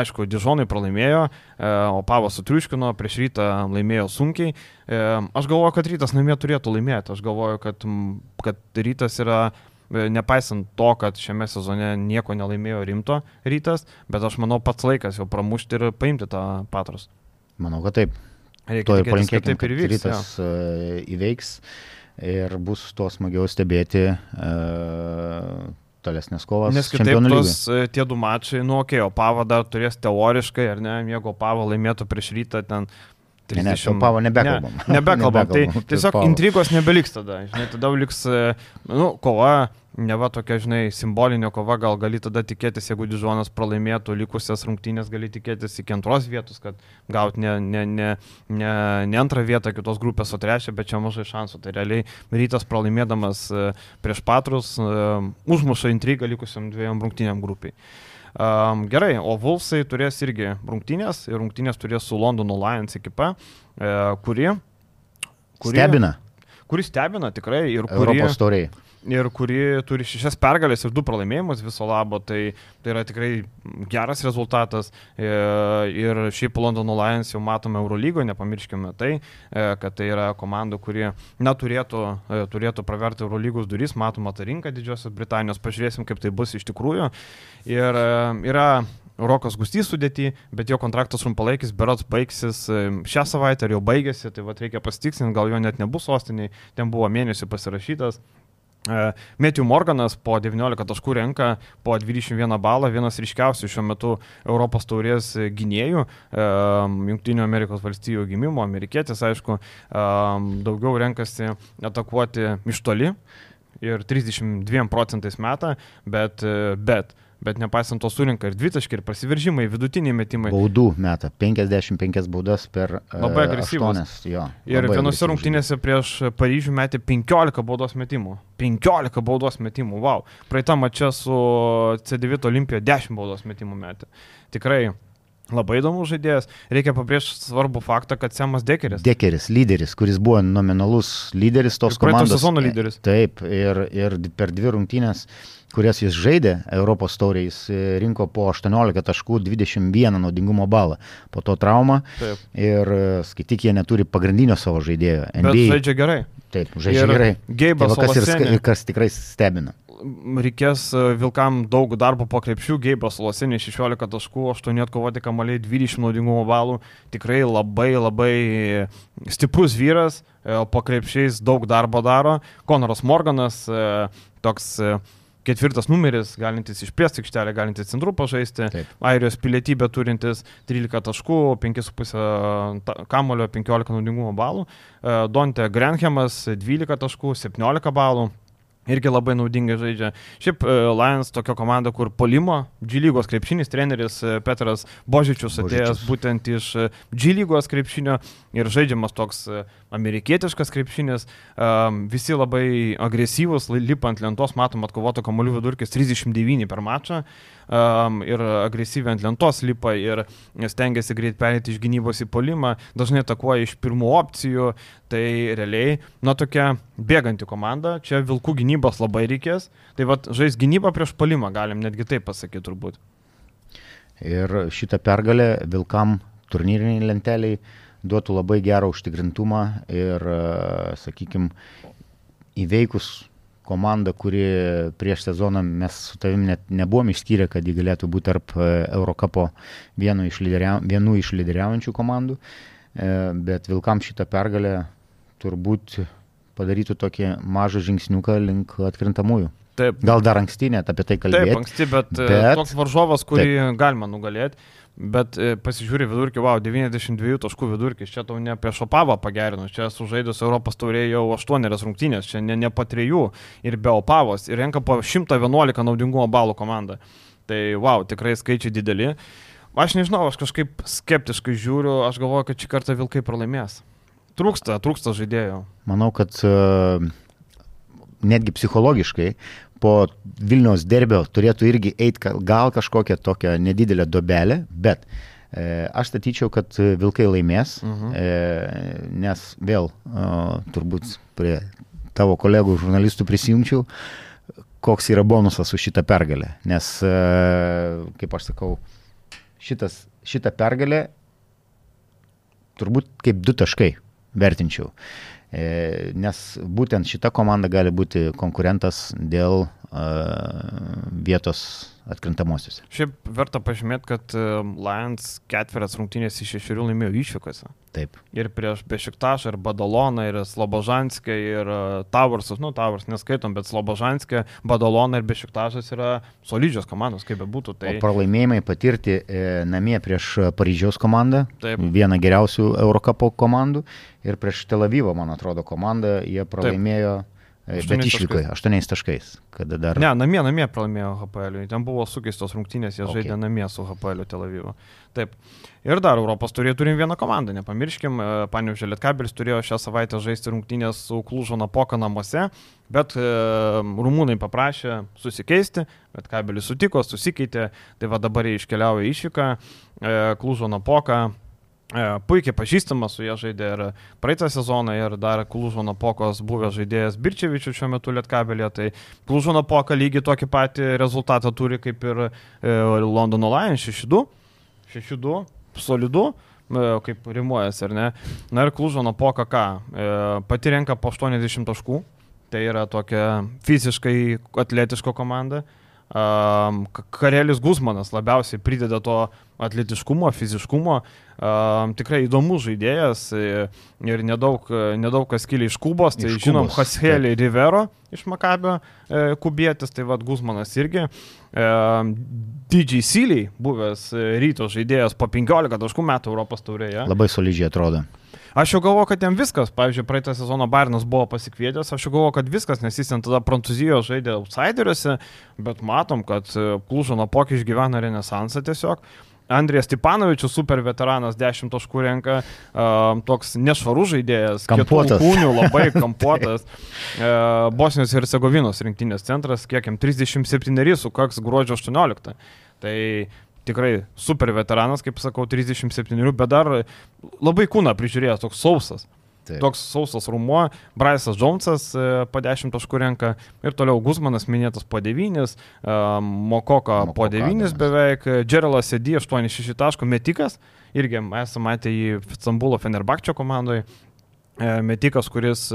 aišku, Dižonai pralaimėjo, e, o Pavas sutriuškino, prieš rytą laimėjo sunkiai. E, aš galvoju, kad rytas namie turėtų laimėti. Aš galvoju, kad, kad rytas yra e, nepaisant to, kad šiame sezone nieko nelaimėjo rimto rytas, bet aš manau pats laikas jau pramušti ir paimti tą patrus. Manau, kad taip. Reikia to ir palinkėti, ir vyks. Rytas ja. E, įveiks ir bus to smagiau stebėti. Uh, tolesnės kovos. Nes kitaip tos e, tie du mačai, nu, okei, okay, o Pava dar turės teoriškai, ar ne, jeigu Pava laimėtų prieš rytą ten 30... Ne, ne, Pavo nebekalbam. Ne, nebekalbam. tai tiesiog intrigos nebeliks tada, žinai, tada liks, e, nu, kova, ne va tokia, žinai, simbolinė kova, gal gali tada tikėtis, jeigu Dižonas pralaimėtų likusias rungtynės, gali tikėtis iki antros vietos, kad gaut ne, ne, ne, ne, ne antrą vietą kitos grupės, o trečią, bet čia mažai šansų. Tai realiai rytas pralaimėdamas e, prieš patrus užmuša intrigą likusiam dviejom rungtynėm grupiai. Um, gerai, o Vulfsai turės irgi rungtynės ir rungtynės turės su Londono Lions ekipa, e, kuri, kuri... Stebina. Kuri stebina tikrai ir kuri... Europos tauriai ir kuri turi šešias pergalės ir du pralaimėjimus viso labo, tai, tai yra tikrai geras rezultatas. E, ir šiaip Londono Lions jau matome Eurolygoje, nepamirškime tai, e, kad tai yra komanda, kuri neturėtų e, turėtų praverti Eurolygos duris, matoma ta rinka Didžiosios Britanijos, pažiūrėsim, kaip tai bus iš tikrųjų. Ir yra Rokas Gustys sudėti, bet jo kontraktas trumpalaikis berots baigsis šią savaitę ar jau baigėsi, tai va reikia pasitikslinti, gal jo net nebus sostiniai, ten buvo mėnesį pasirašytas. E, Matthew Morganas po 19 taškų renka po 21 balą, vienas ryškiausių šiuo metu Europos taurės gynėjų, e, Junktinių Amerikos valstijų gimimo, amerikietis, aišku, e, daugiau renkasi atakuoti iš toli ir 32 procentais metą, bet, bet bet nepaisant to surinka ir dvitaškiai, ir prasiveržimai, vidutiniai metimai. Baudų metą, 55 baudas per... Labai agresyvus. Jo, ir vienose rungtynėse prieš Paryžių metė 15 baudos metimų. 15 baudos metimų, wow. Praeitą mačią su C9 Olimpijo 10 baudos metimų metė. Tikrai Labai įdomus žaidėjas. Reikia pabrėžti svarbų faktą, kad Semas Dekeris. Dekeris, lyderis, kuris buvo nominalus lyderis tos komandos. sezono lyderis. Taip, ir, ir per dvi rungtynės kurias jis žaidė Europos tauriai, jis e, rinko po 18 taškų 21 naudingumo balą. Po to trauma. Taip. Ir e, skaityk, jie neturi pagrindinio savo žaidėjo. NBA. Bet žaidžia gerai. Taip, žaidžia ir gerai. Geibas, tai va, kas, ir, kas tikrai stebina reikės e, Vilkam daug darbo po krepšių, Geibas Losinė 16 taškų, 8 atkovoti kamaliai, 20 naudingumo balų, tikrai labai labai stiprus vyras, po krepšiais daug darbo daro, Konoras Morganas, toks ketvirtas numeris, galintis išplėsti aikštelę, galintis centrų pažaisti, Taip. Airijos pilietybę turintis 13 taškų, 5,5 kamulio, 15 naudingumo balų, e, Donte Grenhemas 12 taškų, 17 balų. Irgi labai naudingai žaidžia. Šiaip e, Lions tokia komanda, kur polimo, G lygos krepšinis treneris e, Petras Božičius atėjęs Božičius. būtent iš e, G lygos krepšinio ir žaidžiamas toks amerikietiškas krepšinis. Visi labai agresyvus, lipant lentos, matom atkovoto kamolių vidurkis 39 per mačą ir agresyviai ant lentos lipa ir stengiasi greit perėti iš gynybos į polimą, dažnai atakuoja iš pirmų opcijų, tai realiai, na tokia bėganti komanda, čia vilkų gynybos labai reikės, tai vad žais gynybą prieš polimą, galim netgi taip pasakyti turbūt. Ir šitą pergalę vilkam turnyriniai lenteliai duotų labai gerą užtikrintumą ir, sakykime, įveikus komanda, kuri prieš sezoną mes su tavim net nebuvom išskyrę, kad ji galėtų būti tarp e, Eurocapo vienu iš lyderia, vienų iš lyderiaujančių komandų, e, bet Vilkam šitą pergalę turbūt padarytų tokį mažą žingsniuką link atkrintamųjų. Taip. Gal dar anksti net apie tai kalbėti. Taip, anksti, bet, e, bet toks varžovas, kurį taip. galima nugalėti. Bet e, pasižiūri vidurkį, wow, 92 taškų vidurkis, čia tau ne apie Šopavą pagerino, čia sužaidus Europos taurėje jau 8 rungtynės, čia ne, ne po 3 ir be Opavos ir renka po 111 naudingumo balų komandą. Tai wow, tikrai skaičiai dideli. Aš nežinau, aš kažkaip skeptiškai žiūriu, aš galvoju, kad šį kartą Vilkai pralaimės. Trūksta, trūksta žaidėjų. Manau, kad uh, netgi psichologiškai po Vilniaus derbio turėtų irgi eiti gal kažkokią tokią nedidelę dobelę, bet e, aš statyčiau, kad Vilkai laimės, uh -huh. e, nes vėl turbūt prie tavo kolegų žurnalistų prisijungčiau, koks yra bonusas už šitą pergalę. Nes, e, kaip aš sakau, šitas, šitą pergalę turbūt kaip du taškai vertinčiau. E, nes būtent šita komanda gali būti konkurentas dėl vietos atkrintamosios. Šiaip verta pažymėti, kad Lions ketverias rungtynės iš šešių laimėjo išvykose. Taip. Ir prieš Bešiktašą, ir Badaloną, ir Slobožanskę, ir Tavarsas, nu Tavars neskaitom, bet Slobožanskė, Badalona ir Bešiktašas yra solidžios komandos, kaip be būtų. Tai... O pralaimėjimai patirti e, namie prieš Paryžiaus komandą, Taip. vieną geriausių Eurocapo komandų, ir prieš Tel Avivo, man atrodo, komandą jie pralaimėjo. Taip Bet išvykoje, aštuoniais taškais. Dar... Ne, namie, namie pralaimėjo HPL. Ten buvo sukeistos rungtynės, jie okay. žaidė namie su HPL Tel Avivu. Taip. Ir dar Europos turėjo turim vieną komandą, nepamirškim, e, Paniužė Lietkabelis turėjo šią savaitę žaisti rungtynės su Klužo Napoka namuose, bet e, rumūnai paprašė susikeisti, bet Kabelis sutiko, susikeitė, tai va dabar jie iškeliauja išvyką, e, Klužo Napoka E, puikiai pažįstamas su jie žaidė ir praeitą sezoną ir dar Klužono Pokos buvęs žaidėjas Birčevičius šiuo metu Lietkabelė, tai Klužono Poka lygiai tokį patį rezultatą turi kaip ir e, Londono Lions 6-2, 6-2, solidu, e, kaip rimuojas ar ne. Na ir Klužono Poka ką, pati renka po 80 taškų, tai yra tokia fiziškai atletiška komanda. Um, Karelis Guzmanas labiausiai prideda to atletiškumo, fiziškumo. Um, tikrai įdomus žaidėjas ir nedaug, nedaug kas kilia iš Kubos. Tai iš žinom, Hashelį Rivero iš Makabio e, kubietis, tai vad Guzmanas irgi. E, Didžiai Syliai, buvęs ryto žaidėjas po 15 taškų metų Europos taurėje. Labai solidžiai atrodo. Aš jau galvoju, kad jam viskas, pavyzdžiui, praeitą sezoną Bairnas buvo pasikvietęs, aš jau galvoju, kad viskas, nes jis ten tada Prancūzijos žaidė outsideriuose, bet matom, kad Klužano pokį išgyvena renesansą tiesiog. Andrijas Stepanovičius, super veteranas, 10 taškų renka, uh, toks nešvarus žaidėjas, kampuotas. Kūnių, labai kampuotas. Uh, Bosnijos ir Segovinos rinktinės centras, kiek jam 37 sukaks gruodžio 18. Tai tikrai super veteranas, kaip sakau, 37, bet dar labai kūną prižiūrėjęs, toks sausas. Taip. Toks sausas rumuo, Bryce'as Jonesas e, po 10 taškų renka ir toliau Guzmanas minėtas po 9, e, Mokoka po 9 beveik, Džerelas Sėdi 8-6 taškų, Metikas, irgi esame matę į Stambulo Fenerbakčio komandoje, Metikas, kuris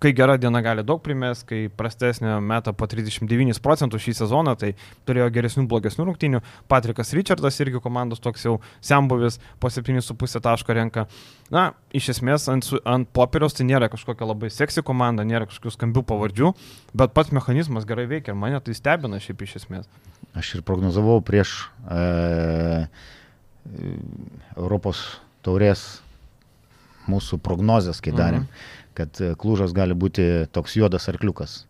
kai gera diena gali daug primės, kai prastesnė meta po 39 procentų šį sezoną, tai turėjo geresnių, blogesnių rungtynių. Patrikas Richardas irgi komandos toks jau sembuvis po 7,5 taško renka. Na, iš esmės ant, ant popieriaus tai nėra kažkokia labai seksy komanda, nėra kažkokių skambių pavardžių, bet pats mechanizmas gerai veikia ir mane tai stebina šiaip iš esmės. Aš ir prognozavau prieš e, Europos taurės mūsų prognozes, kai darėm. Mhm kad e, Klūžas gali būti toks juodas arkliukas.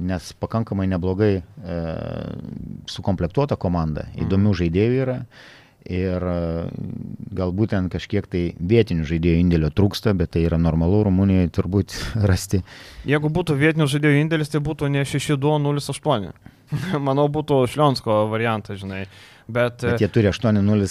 nes pakankamai neblogai sukomplektuota komanda, įdomių žaidėjų yra. Ir galbūt ten kažkiek tai vietinių žaidėjų indėlio trūksta, bet tai yra normalu Rumunijoje turbūt rasti. Jeigu būtų vietinių žaidėjų indėlis, tai būtų ne 6-2-0-8. Manau, būtų Šlionsko variantas, žinai. Bet, bet jie turi 8-0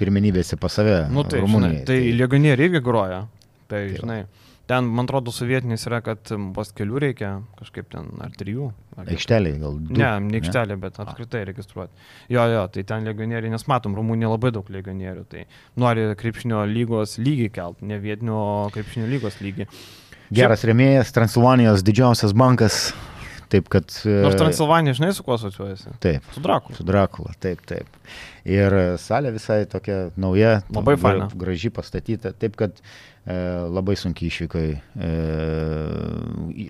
pirmenybėse pas save. Nu, tai, žinai, tai, tai legionieriai irgi groja. Tai, tai žinai. Va. Ten, man atrodo, sovietinis yra, kad vos kelių reikia kažkaip ten, ar trijų. Aikšteliai gal. Du, ne, ne aikštelė, bet apskritai registruoti. Jo, jo, tai ten legionieriai, nes matom, Rumunija labai daug legionierių, tai nori krepšinio lygos lygį kelt, ne vietinio krepšinio lygos lygį. Geras Šiaip... remėjas, Transilvanijos didžiausias bankas. Taip, kad... Nors Transilvanija, žinai, su kuo asociuojasi? Taip. Su Drakula. Su Drakula, taip, taip. Ir salė visai tokia nauja. Labai faina. Graži pastatyta. Taip, kad E, labai sunkiai išvykai, e,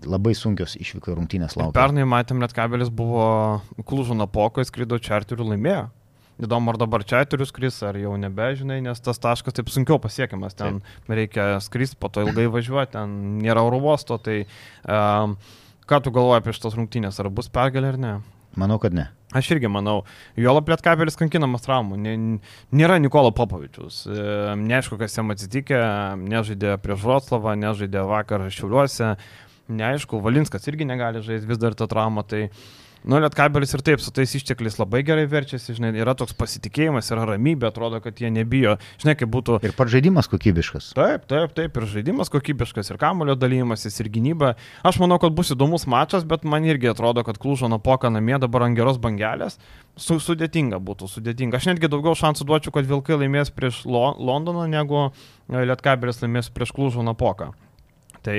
labai sunkios išvykai rungtynės laukia. Pernai matėm, net kabelis buvo Klužo Napoko, skrido čarterių laimėjo. Įdomu, ar dabar čarterių skris, ar jau nebežinai, nes tas taškas taip sunkiau pasiekiamas. Ten taip. reikia skristi, po to ilgai važiuoti, ten nėra oro uosto. Tai um, ką tu galvoji apie šitas rungtynės, ar bus pergalė ar ne? Manau, kad ne. Aš irgi manau, Jola Plėtkabelis kankinamas traumų, nėra Nikolo Popovičius, e, neaišku, kas jam atsitikė, nežaidė prieš Vroclavą, nežaidė vakar Šiauliuose, neaišku, Valinskas irgi negali žaisti vis dar tą traumą, tai uh, Nu, Lietkabelis ir taip su tais ištekliais labai gerai verčiasi, žinai, yra toks pasitikėjimas, yra ramybė, atrodo, kad jie nebijo, žinai, kaip būtų. Ir pats žaidimas kokybiškas. Taip, taip, taip, ir žaidimas kokybiškas, ir kamulio dalymasis, ir gynyba. Aš manau, kad bus įdomus mačas, bet man irgi atrodo, kad Klužo Napoka namie dabar ant geros bangelės, su, sudėtinga būtų, sudėtinga. Aš netgi daugiau šansų duočiau, kad Vilkai laimės prieš Lo Londoną, negu Lietkabelis laimės prieš Klužo Napoką. Tai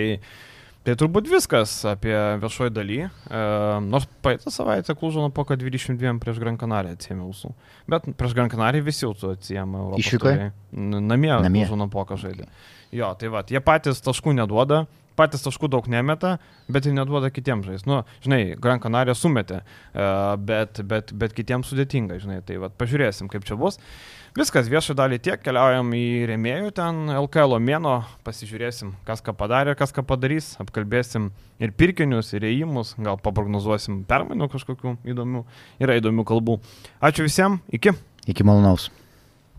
Tai turbūt viskas apie viešoji daly. E, nors praeitą savaitę Klužo Napoka 22 prieš Gran Canaria atsėmė ausų. Bet prieš Gran Canaria visi jau atsėmė. Išvykai? Namie, Namie. Klužo Napoka žaidė. Jo, tai va, jie patys taškų neduoda, patys taškų daug nemeta, bet ir neduoda kitiems žais. Nu, žinai, Gran Canaria sumetė, e, bet, bet, bet kitiems sudėtinga, žinai. Tai va, pažiūrėsim, kaip čia bus. Viskas, viešą dalį tiek, keliaujam į rėmėjų ten LKL mėno, pasižiūrėsim, kas ką padarė, kas ką padarys, apkalbėsim ir pirkinius, ir įėjimus, gal paprognozuosim permainų kažkokių įdomių, yra įdomių kalbų. Ačiū visiems, iki. Iki malonaus.